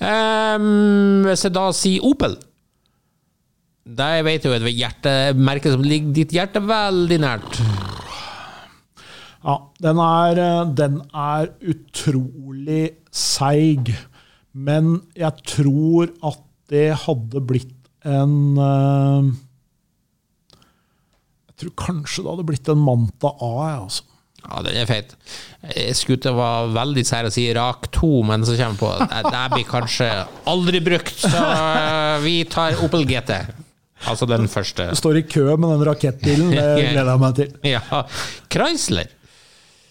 Um, hvis jeg da sier Opel Da vet jeg jo et hjertemerke som ligger ditt hjerte veldig nært.
Ja, den er, eh, den er utrolig seig. Men jeg tror at det hadde blitt en eh, Jeg tror kanskje det hadde blitt en Manta A. jeg, Altså.
Ja, den er feit. Jeg skulle til å være veldig sær og si Rak 2, men så kommer jeg på det blir kanskje aldri brukt, så eh, vi tar Opel GT. Altså den første.
Du står i kø med den rakettbilen, det gleder jeg meg til.
Ja. Chrysler.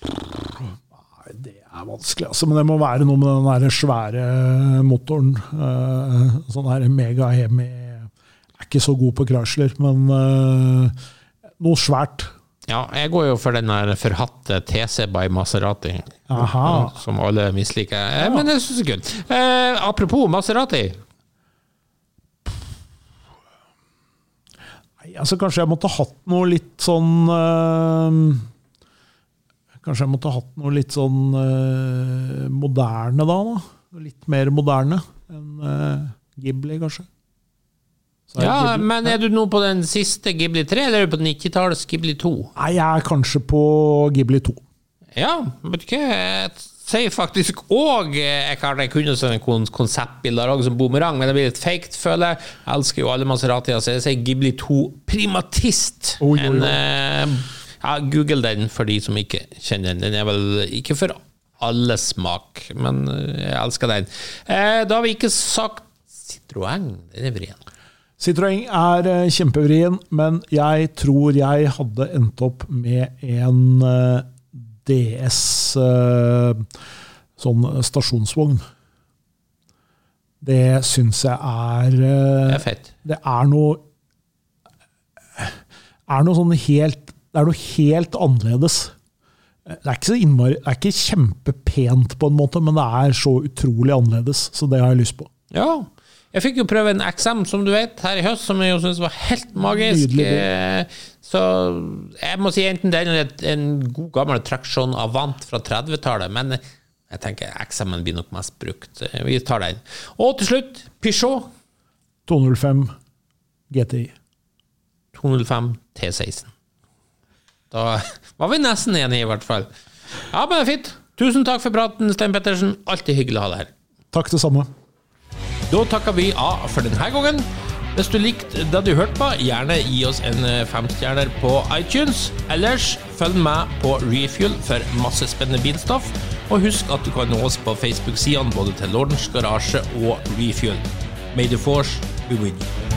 Nei, Det er vanskelig, altså. Men det må være noe med den der svære motoren. eh, Sånn her Mega Hemi er ikke så god på Chrysler, men eh, noe svært.
Ja, jeg går jo for den der forhatte TC by Maserati.
Aha.
Som alle misliker. Ja. Men det syns det er kult. Eh, apropos Maserati.
Nei, altså Kanskje jeg måtte hatt noe litt sånn eh, Kanskje jeg måtte hatt noe litt sånn eh, moderne da, da. Litt mer moderne enn eh, Ghibli, kanskje. Så
Ja,
Ghibli-
men er du nå på den siste Ghibli 3, eller er du på 90-tallets Ghibli 2?
Nei, jeg er kanskje på Ghibli 2.
Ja, vet du hva? Jeg sier faktisk òg Jeg kan jeg kunne sånne konseptbilder òg, som bumerang, men det blir litt fake, føler jeg. Jeg elsker jo alle Maseratia, så jeg sier Ghibli 2 Primatist.
Oi, oi, oi.
En, eh, ja, Google den for de som ikke kjenner den. Den er vel ikke for alle smak, men eh, jeg elsker den. Eh, da har vi ikke sagt Citroën. Den er vrien.
Citroën er eh, kjempevrien, men jeg tror jeg hadde endt opp med en eh, DS sånn stasjonsvogn. Det syns jeg er
Det er fett.
Det er noe er noe sånn helt Det er noe helt annerledes. Det er innmari Det er ikke kjempepent, på en måte, men det er så utrolig annerledes. Så det har jeg lyst på.
Ja. Jeg fikk jo prøve en XM, som du vet, her i høst, som jeg jo syntes var helt magisk.
Nydelig.
Eh, Så jeg må si enten den eller en god gammel traksjon Avant fra 30-tallet, men jeg tenker XM-en blir nok mest brukt. Eh, Vi tar den. Og til slutt, Peugeot
205 GTI.
205 T16. Da var vi nesten enige, i hvert fall. Ja, men det er fint. Tusen takk for praten, Stein Pettersen. Alltid hyggelig å ha deg her.
Takk, det samme.
Da takker vi av for denne gangen. Hvis du likte det du hørte på, gjerne gi oss en eh, femstjerner på iTunes. Ellers følg med på Refuel for masse spennende bilstoff. Og husk at du kan nå oss på Facebook-sidene både til Lordens Garasje og Refuel. May the force be with you.